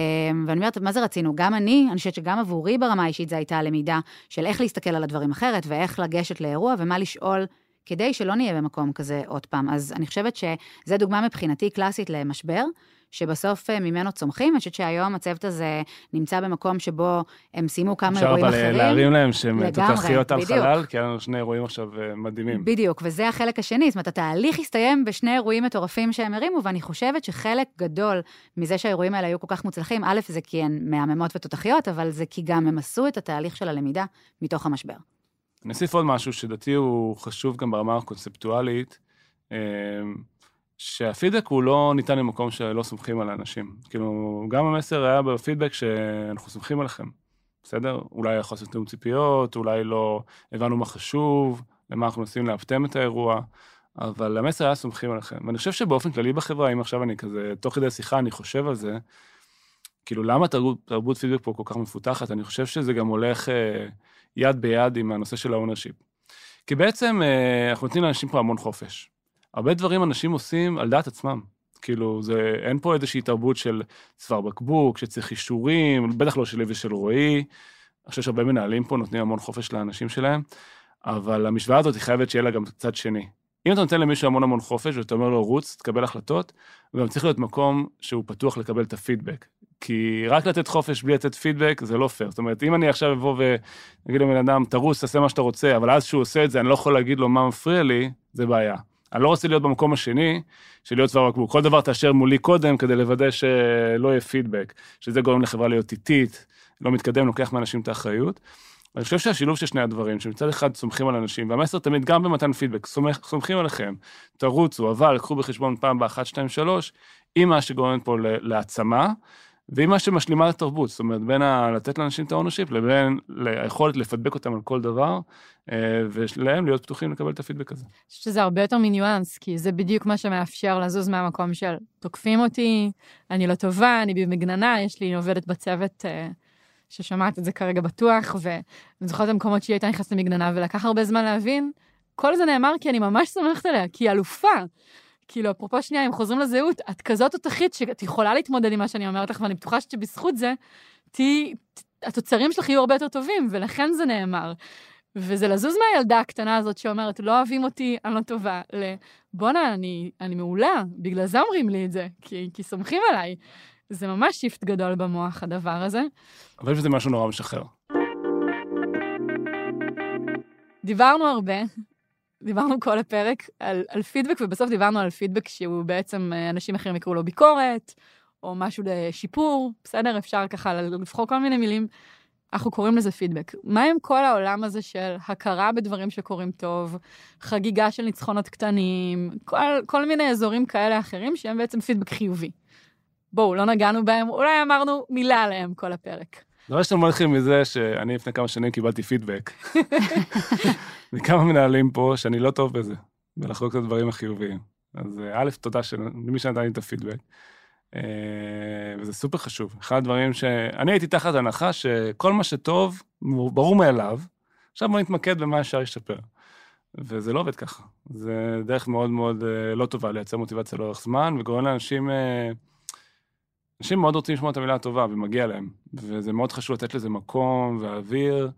ואני אומרת, מה זה רצינו? גם אני, אני חושבת שגם עבורי ברמה האישית זה הייתה למידה של איך להסתכל על הדברים אחרת, ואיך לגשת לאירוע, ומה לשאול, כדי שלא נהיה במקום כזה עוד פעם. אז אני חושבת שזו דוגמה מבחינתי קלאסית למשבר, שבסוף אה, ממנו צומחים. אני חושבת שהיום הצוות הזה נמצא במקום שבו הם סיימו כמה אירועים אחרים. אפשר אבל להרים להם שהם תותחיות על חלל, כי היה לנו שני אירועים עכשיו אה, מדהימים. בדיוק, וזה החלק השני. זאת אומרת, התהליך הסתיים בשני אירועים מטורפים שהם הרימו, ואני חושבת שחלק גדול מזה שהאירועים האלה היו כל כך מוצלחים, א', זה כי הן מהממות ותותחיות, אבל זה כי גם הם עשו את התהליך של הלמידה מתוך המשבר. אני אוסיף עוד משהו שדעתי הוא חשוב גם ברמה הקונספטואלית. שהפידבק הוא לא ניתן למקום שלא סומכים על האנשים. כאילו, גם המסר היה בפידבק שאנחנו סומכים עליכם, בסדר? אולי יכול לעשות תיאום ציפיות, אולי לא הבנו מה חשוב, למה אנחנו מנסים לאפטם את האירוע, אבל המסר היה סומכים עליכם. ואני חושב שבאופן כללי בחברה, אם עכשיו אני כזה, תוך כדי שיחה אני חושב על זה, כאילו, למה תרבות, תרבות פידבק פה כל כך מפותחת? אני חושב שזה גם הולך אה, יד ביד עם הנושא של ה ownership. כי בעצם אה, אנחנו נותנים לאנשים פה המון חופש. הרבה דברים אנשים עושים על דעת עצמם. כאילו, זה, אין פה איזושהי תרבות של צוואר בקבוק, שצריך אישורים, בטח לא שלי ושל רועי. אני חושב שהרבה מנהלים פה נותנים המון חופש לאנשים שלהם, אבל המשוואה הזאת היא חייבת שיהיה לה גם צד שני. אם אתה נותן למישהו המון המון חופש ואתה אומר לו, רוץ, תקבל החלטות, גם צריך להיות מקום שהוא פתוח לקבל את הפידבק. כי רק לתת חופש בלי לתת פידבק זה לא פייר. זאת אומרת, אם אני עכשיו אבוא ואגיד לבן אדם, תרוץ, תעשה מה שאתה רוצה, אבל אז שהוא עושה את זה, אני לא יכול להגיד לו מה מפריע לי, זה בעיה. אני לא רוצה להיות במקום השני, של להיות צוואר בקבוק. כל דבר תאשר מולי קודם, כדי לוודא שלא יהיה פידבק, שזה גורם לחברה להיות איטית, לא מתקדם, לוקח מאנשים את האחריות. אני חושב שהשילוב של שני הדברים, שמצד אחד סומכים על אנשים, והמסר תמיד גם במתן פידבק, סומך, סומכים עליכם, תרוצו, אבל קחו בחשבון פעם באחת, שתיים, שלוש, עם מה שגורם פה להעצמה, ועם מה שמשלימה לתרבות, זאת אומרת, בין ה... לתת לאנשים את האונושיפ לבין היכולת לפדבק אותם על כל דבר, אה, ולהם להיות פתוחים לקבל את הפידבק הזה. אני חושבת שזה הרבה יותר מניואנס, כי זה בדיוני מה שמאפשר לזוז מהמקום של תוקפים אותי, אני לא טובה, אני במגננה, יש לי עובדת בצוות אה, ששומעת את זה כרגע בטוח, ואני זוכרת את המקומות שהיא הייתה נכנסת למגננה, ולקח הרבה זמן להבין, כל זה נאמר כי אני ממש סומכת עליה, כי היא אלופה. כאילו, אפרופו שנייה, אם חוזרים לזהות, את כזאת תותחית שאת יכולה להתמודד עם מה שאני אומרת לך, ואני בטוחה שבזכות זה, תהיי, התוצרים שלך יהיו הרבה יותר טובים, ולכן זה נאמר. וזה לזוז מהילדה הקטנה הזאת שאומרת, לא אוהבים אותי, אני לא טובה, ל... בואנה, אני, אני מעולה, בגלל זה אומרים לי את זה, כי, כי סומכים עליי. זה ממש שיפט גדול במוח, הדבר הזה. אבל זה משהו נורא משחרר. דיברנו הרבה, דיברנו כל הפרק על, על פידבק, ובסוף דיברנו על פידבק שהוא בעצם, אה, אנשים אחרים יקראו לו ביקורת, או משהו לשיפור, בסדר? אפשר ככה לבחור כל מיני מילים. אנחנו קוראים לזה פידבק. מה עם כל העולם הזה של הכרה בדברים שקורים טוב, חגיגה של ניצחונות קטנים, כל, כל מיני אזורים כאלה אחרים שהם בעצם פידבק חיובי. בואו, לא נגענו בהם, אולי אמרנו מילה עליהם כל הפרק. דבר שאתה מתחיל מזה שאני לפני כמה שנים קיבלתי פידבק. מכמה מנהלים פה שאני לא טוב בזה, ולחלוק את הדברים החיוביים. אז אה, א', תודה למי שנתן לי את הפידבק. אה, וזה סופר חשוב. אחד הדברים ש... אני הייתי תחת הנחה שכל מה שטוב, ברור מאליו, עכשיו בוא נתמקד במה אפשר לשפר. וזה לא עובד ככה. זה דרך מאוד מאוד אה, לא טובה לייצר מוטיבציה לאורך זמן, וגורם לאנשים... אנשים מאוד רוצים לשמוע את המילה הטובה, ומגיע להם. וזה מאוד חשוב לתת לזה מקום ואוויר.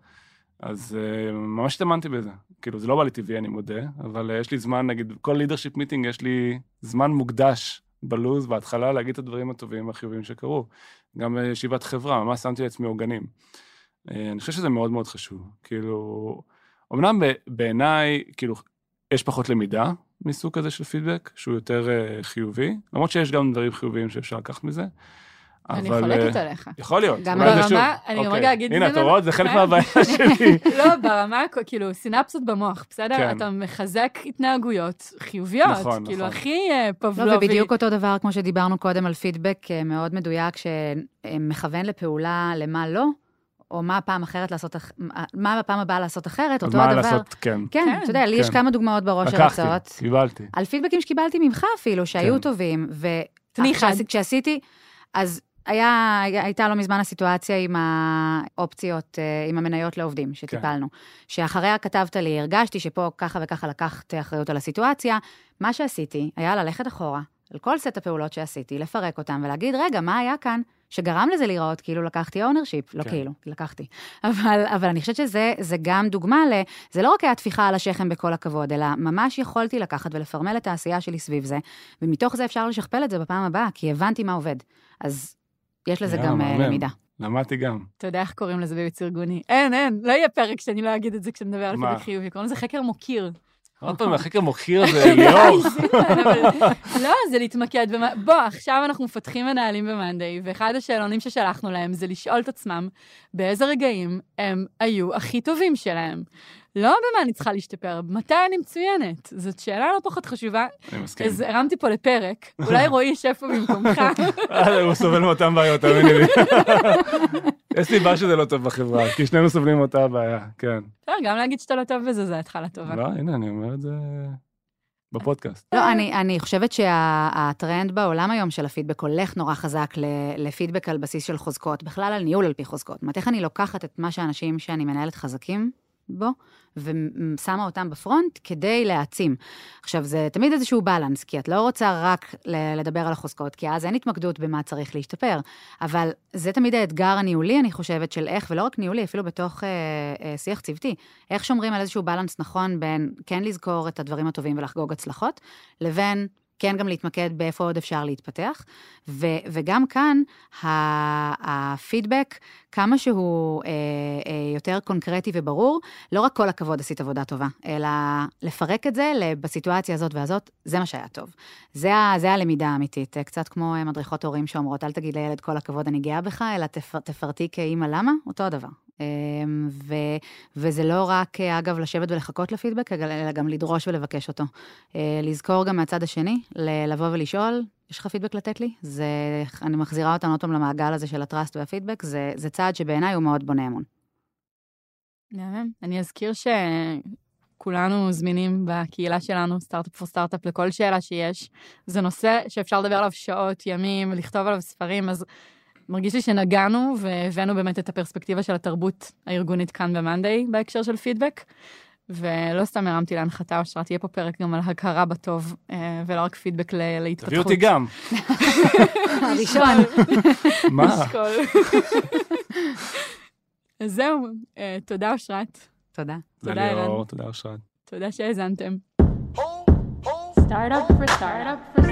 אז uh, ממש התאמנתי בזה. כאילו, זה לא בא לי טבעי, אני מודה, אבל uh, יש לי זמן, נגיד, כל לידרשיפ מיטינג, יש לי זמן מוקדש בלוז, בהתחלה, להגיד את הדברים הטובים והחיוביים שקרו. גם בישיבת חברה, ממש שמתי לעצמי עוגנים. אני חושב שזה מאוד מאוד חשוב. כאילו, אמנם בעיניי, כאילו, יש פחות למידה מסוג כזה של פידבק, שהוא יותר אה, חיובי, למרות שיש גם דברים חיוביים שאפשר לקחת מזה. אני אבל, חולקת אה, עליך. יכול להיות. גם ברמה-. אני אוקיי. רגע אגיד הנה, אתה רואה? זה חלק כן. מהבעיה שלי. לא, ברמה, כאילו, סינפסות במוח, בסדר? כן. אתה מחזק התנהגויות חיוביות. נכון, כאילו, נכון. הכי אה, לא, פבלובי. ובדיוק אותו דבר כמו שדיברנו קודם על פידבק אה, מאוד מדויק, שמכוון לפעולה למה לא, או מה הפעם אחרת לעשות, מה בפעם הבאה לעשות אחרת, אותו מה הדבר. לעשות, כן. כן, כן, אתה יודע, לי יש כן. כמה דוגמאות בראש של לקחתי, הצעות. קיבלתי. על פידבקים שקיבלתי ממך אפילו, שהיו כן. טובים. תני אחד. וכשעשיתי, אז היה, הייתה לא מזמן הסיטואציה עם האופציות, אה, עם המניות לעובדים, שטיפלנו. שאחריה כתבת לי, הרגשתי שפה ככה וככה לקחת אחריות על הסיטואציה. מה שעשיתי היה ללכת אחורה, על כל סט הפעולות שעשיתי, לפרק אותם ולהגיד, רגע, מה היה כאן? שגרם לזה להיראות כאילו לקחתי ownership, לא כן. כאילו, לקחתי. אבל, אבל אני חושבת שזה זה גם דוגמה ל... זה לא רק היה טפיחה על השכם בכל הכבוד, אלא ממש יכולתי לקחת ולפרמל את העשייה שלי סביב זה, ומתוך זה אפשר לשכפל את זה בפעם הבאה, כי הבנתי מה עובד. אז יש לזה גם אה, מהמם. למידה. למדתי גם. אתה יודע איך קוראים לזה בייעוץ ארגוני? אין, אין, לא יהיה פרק שאני לא אגיד את זה כשנדבר על מה? פידבק חיובי, קוראים לזה חקר מוקיר. עוד פעם, החקר מוכיר הזה, ליאור. אבל- לא, זה להתמקד במה... בוא, עכשיו אנחנו מפתחים מנהלים במאנדיי, ואחד השאלונים ששלחנו להם זה לשאול את עצמם באיזה רגעים הם היו הכי טובים שלהם. לא במה אני צריכה להשתפר, מתי אני מצוינת. זאת שאלה לא פחות חשובה. אני מסכים. אז הרמתי פה לפרק, אולי רועי יישב פה במקומך. אה, הוא סובל מאותן בעיות, תאמיני לי. יש סיבה שזה לא טוב בחברה, כי שנינו סובלים מאותה הבעיה, כן. בסדר, גם להגיד שאתה לא טוב בזה, זה התחלה טובה. לא, הנה, אני אומר את זה בפודקאסט. לא, אני, אני חושבת שהטרנד בעולם היום של הפידבק הולך נורא חזק ל- לפידבק על בסיס של חוזקות, בכלל על ניהול על פי חוזקות. זאת אומרת, איך אני לוקחת את מה שאנשים שאני מנהלת חזקים בו, ושמה אותם בפרונט כדי להעצים. עכשיו, זה תמיד איזשהו בלנס, כי את לא רוצה רק לדבר על החוזקות, כי אז אין התמקדות במה צריך להשתפר. אבל זה תמיד האתגר הניהולי, אני חושבת, של איך, ולא רק ניהולי, אפילו בתוך אה, אה, שיח צוותי, איך שומרים על איזשהו בלנס נכון בין כן לזכור את הדברים הטובים ולחגוג הצלחות, לבין כן גם להתמקד באיפה עוד אפשר להתפתח. ו, וגם כאן, הפידבק, כמה שהוא אה, אה, יותר קונקרטי וברור, לא רק כל הכבוד עשית עבודה טובה, אלא לפרק את זה בסיטואציה הזאת והזאת, זה מה שהיה טוב. זה, זה הלמידה האמיתית, אה, קצת כמו אה, מדריכות הורים שאומרות, אל תגיד לילד כל הכבוד, אני גאה בך, אלא תפר, תפרטי כאימא למה, אותו הדבר. אה, ו, וזה לא רק, אגב, לשבת ולחכות לפידבק, אלא גם לדרוש ולבקש אותו. אה, לזכור גם מהצד השני, לבוא ולשאול, יש לך פידבק לתת לי? זה, אני מחזירה אותנו עוד פעם למעגל הזה של הטראסט והפידבק, זה, זה צעד שבעיניי הוא מאוד בונה אמון. מהמם. אני אזכיר שכולנו זמינים בקהילה שלנו, סטארט-אפ פור סטארט-אפ, לכל שאלה שיש. זה נושא שאפשר לדבר עליו שעות, ימים, לכתוב עליו ספרים, אז מרגיש לי שנגענו והבאנו באמת את הפרספקטיבה של התרבות הארגונית כאן במאנדיי בהקשר של פידבק. ולא סתם הרמתי להנחתה, אושרת, יהיה פה פרק גם על הכרה בטוב, אה, ולא רק פידבק להתפתחות. תביא אותי גם. הראשון. מה? זהו, אה, תודה אושרת, תודה. תודה. ליאור, תודה אושרת. תודה שהאזנתם. For startup for.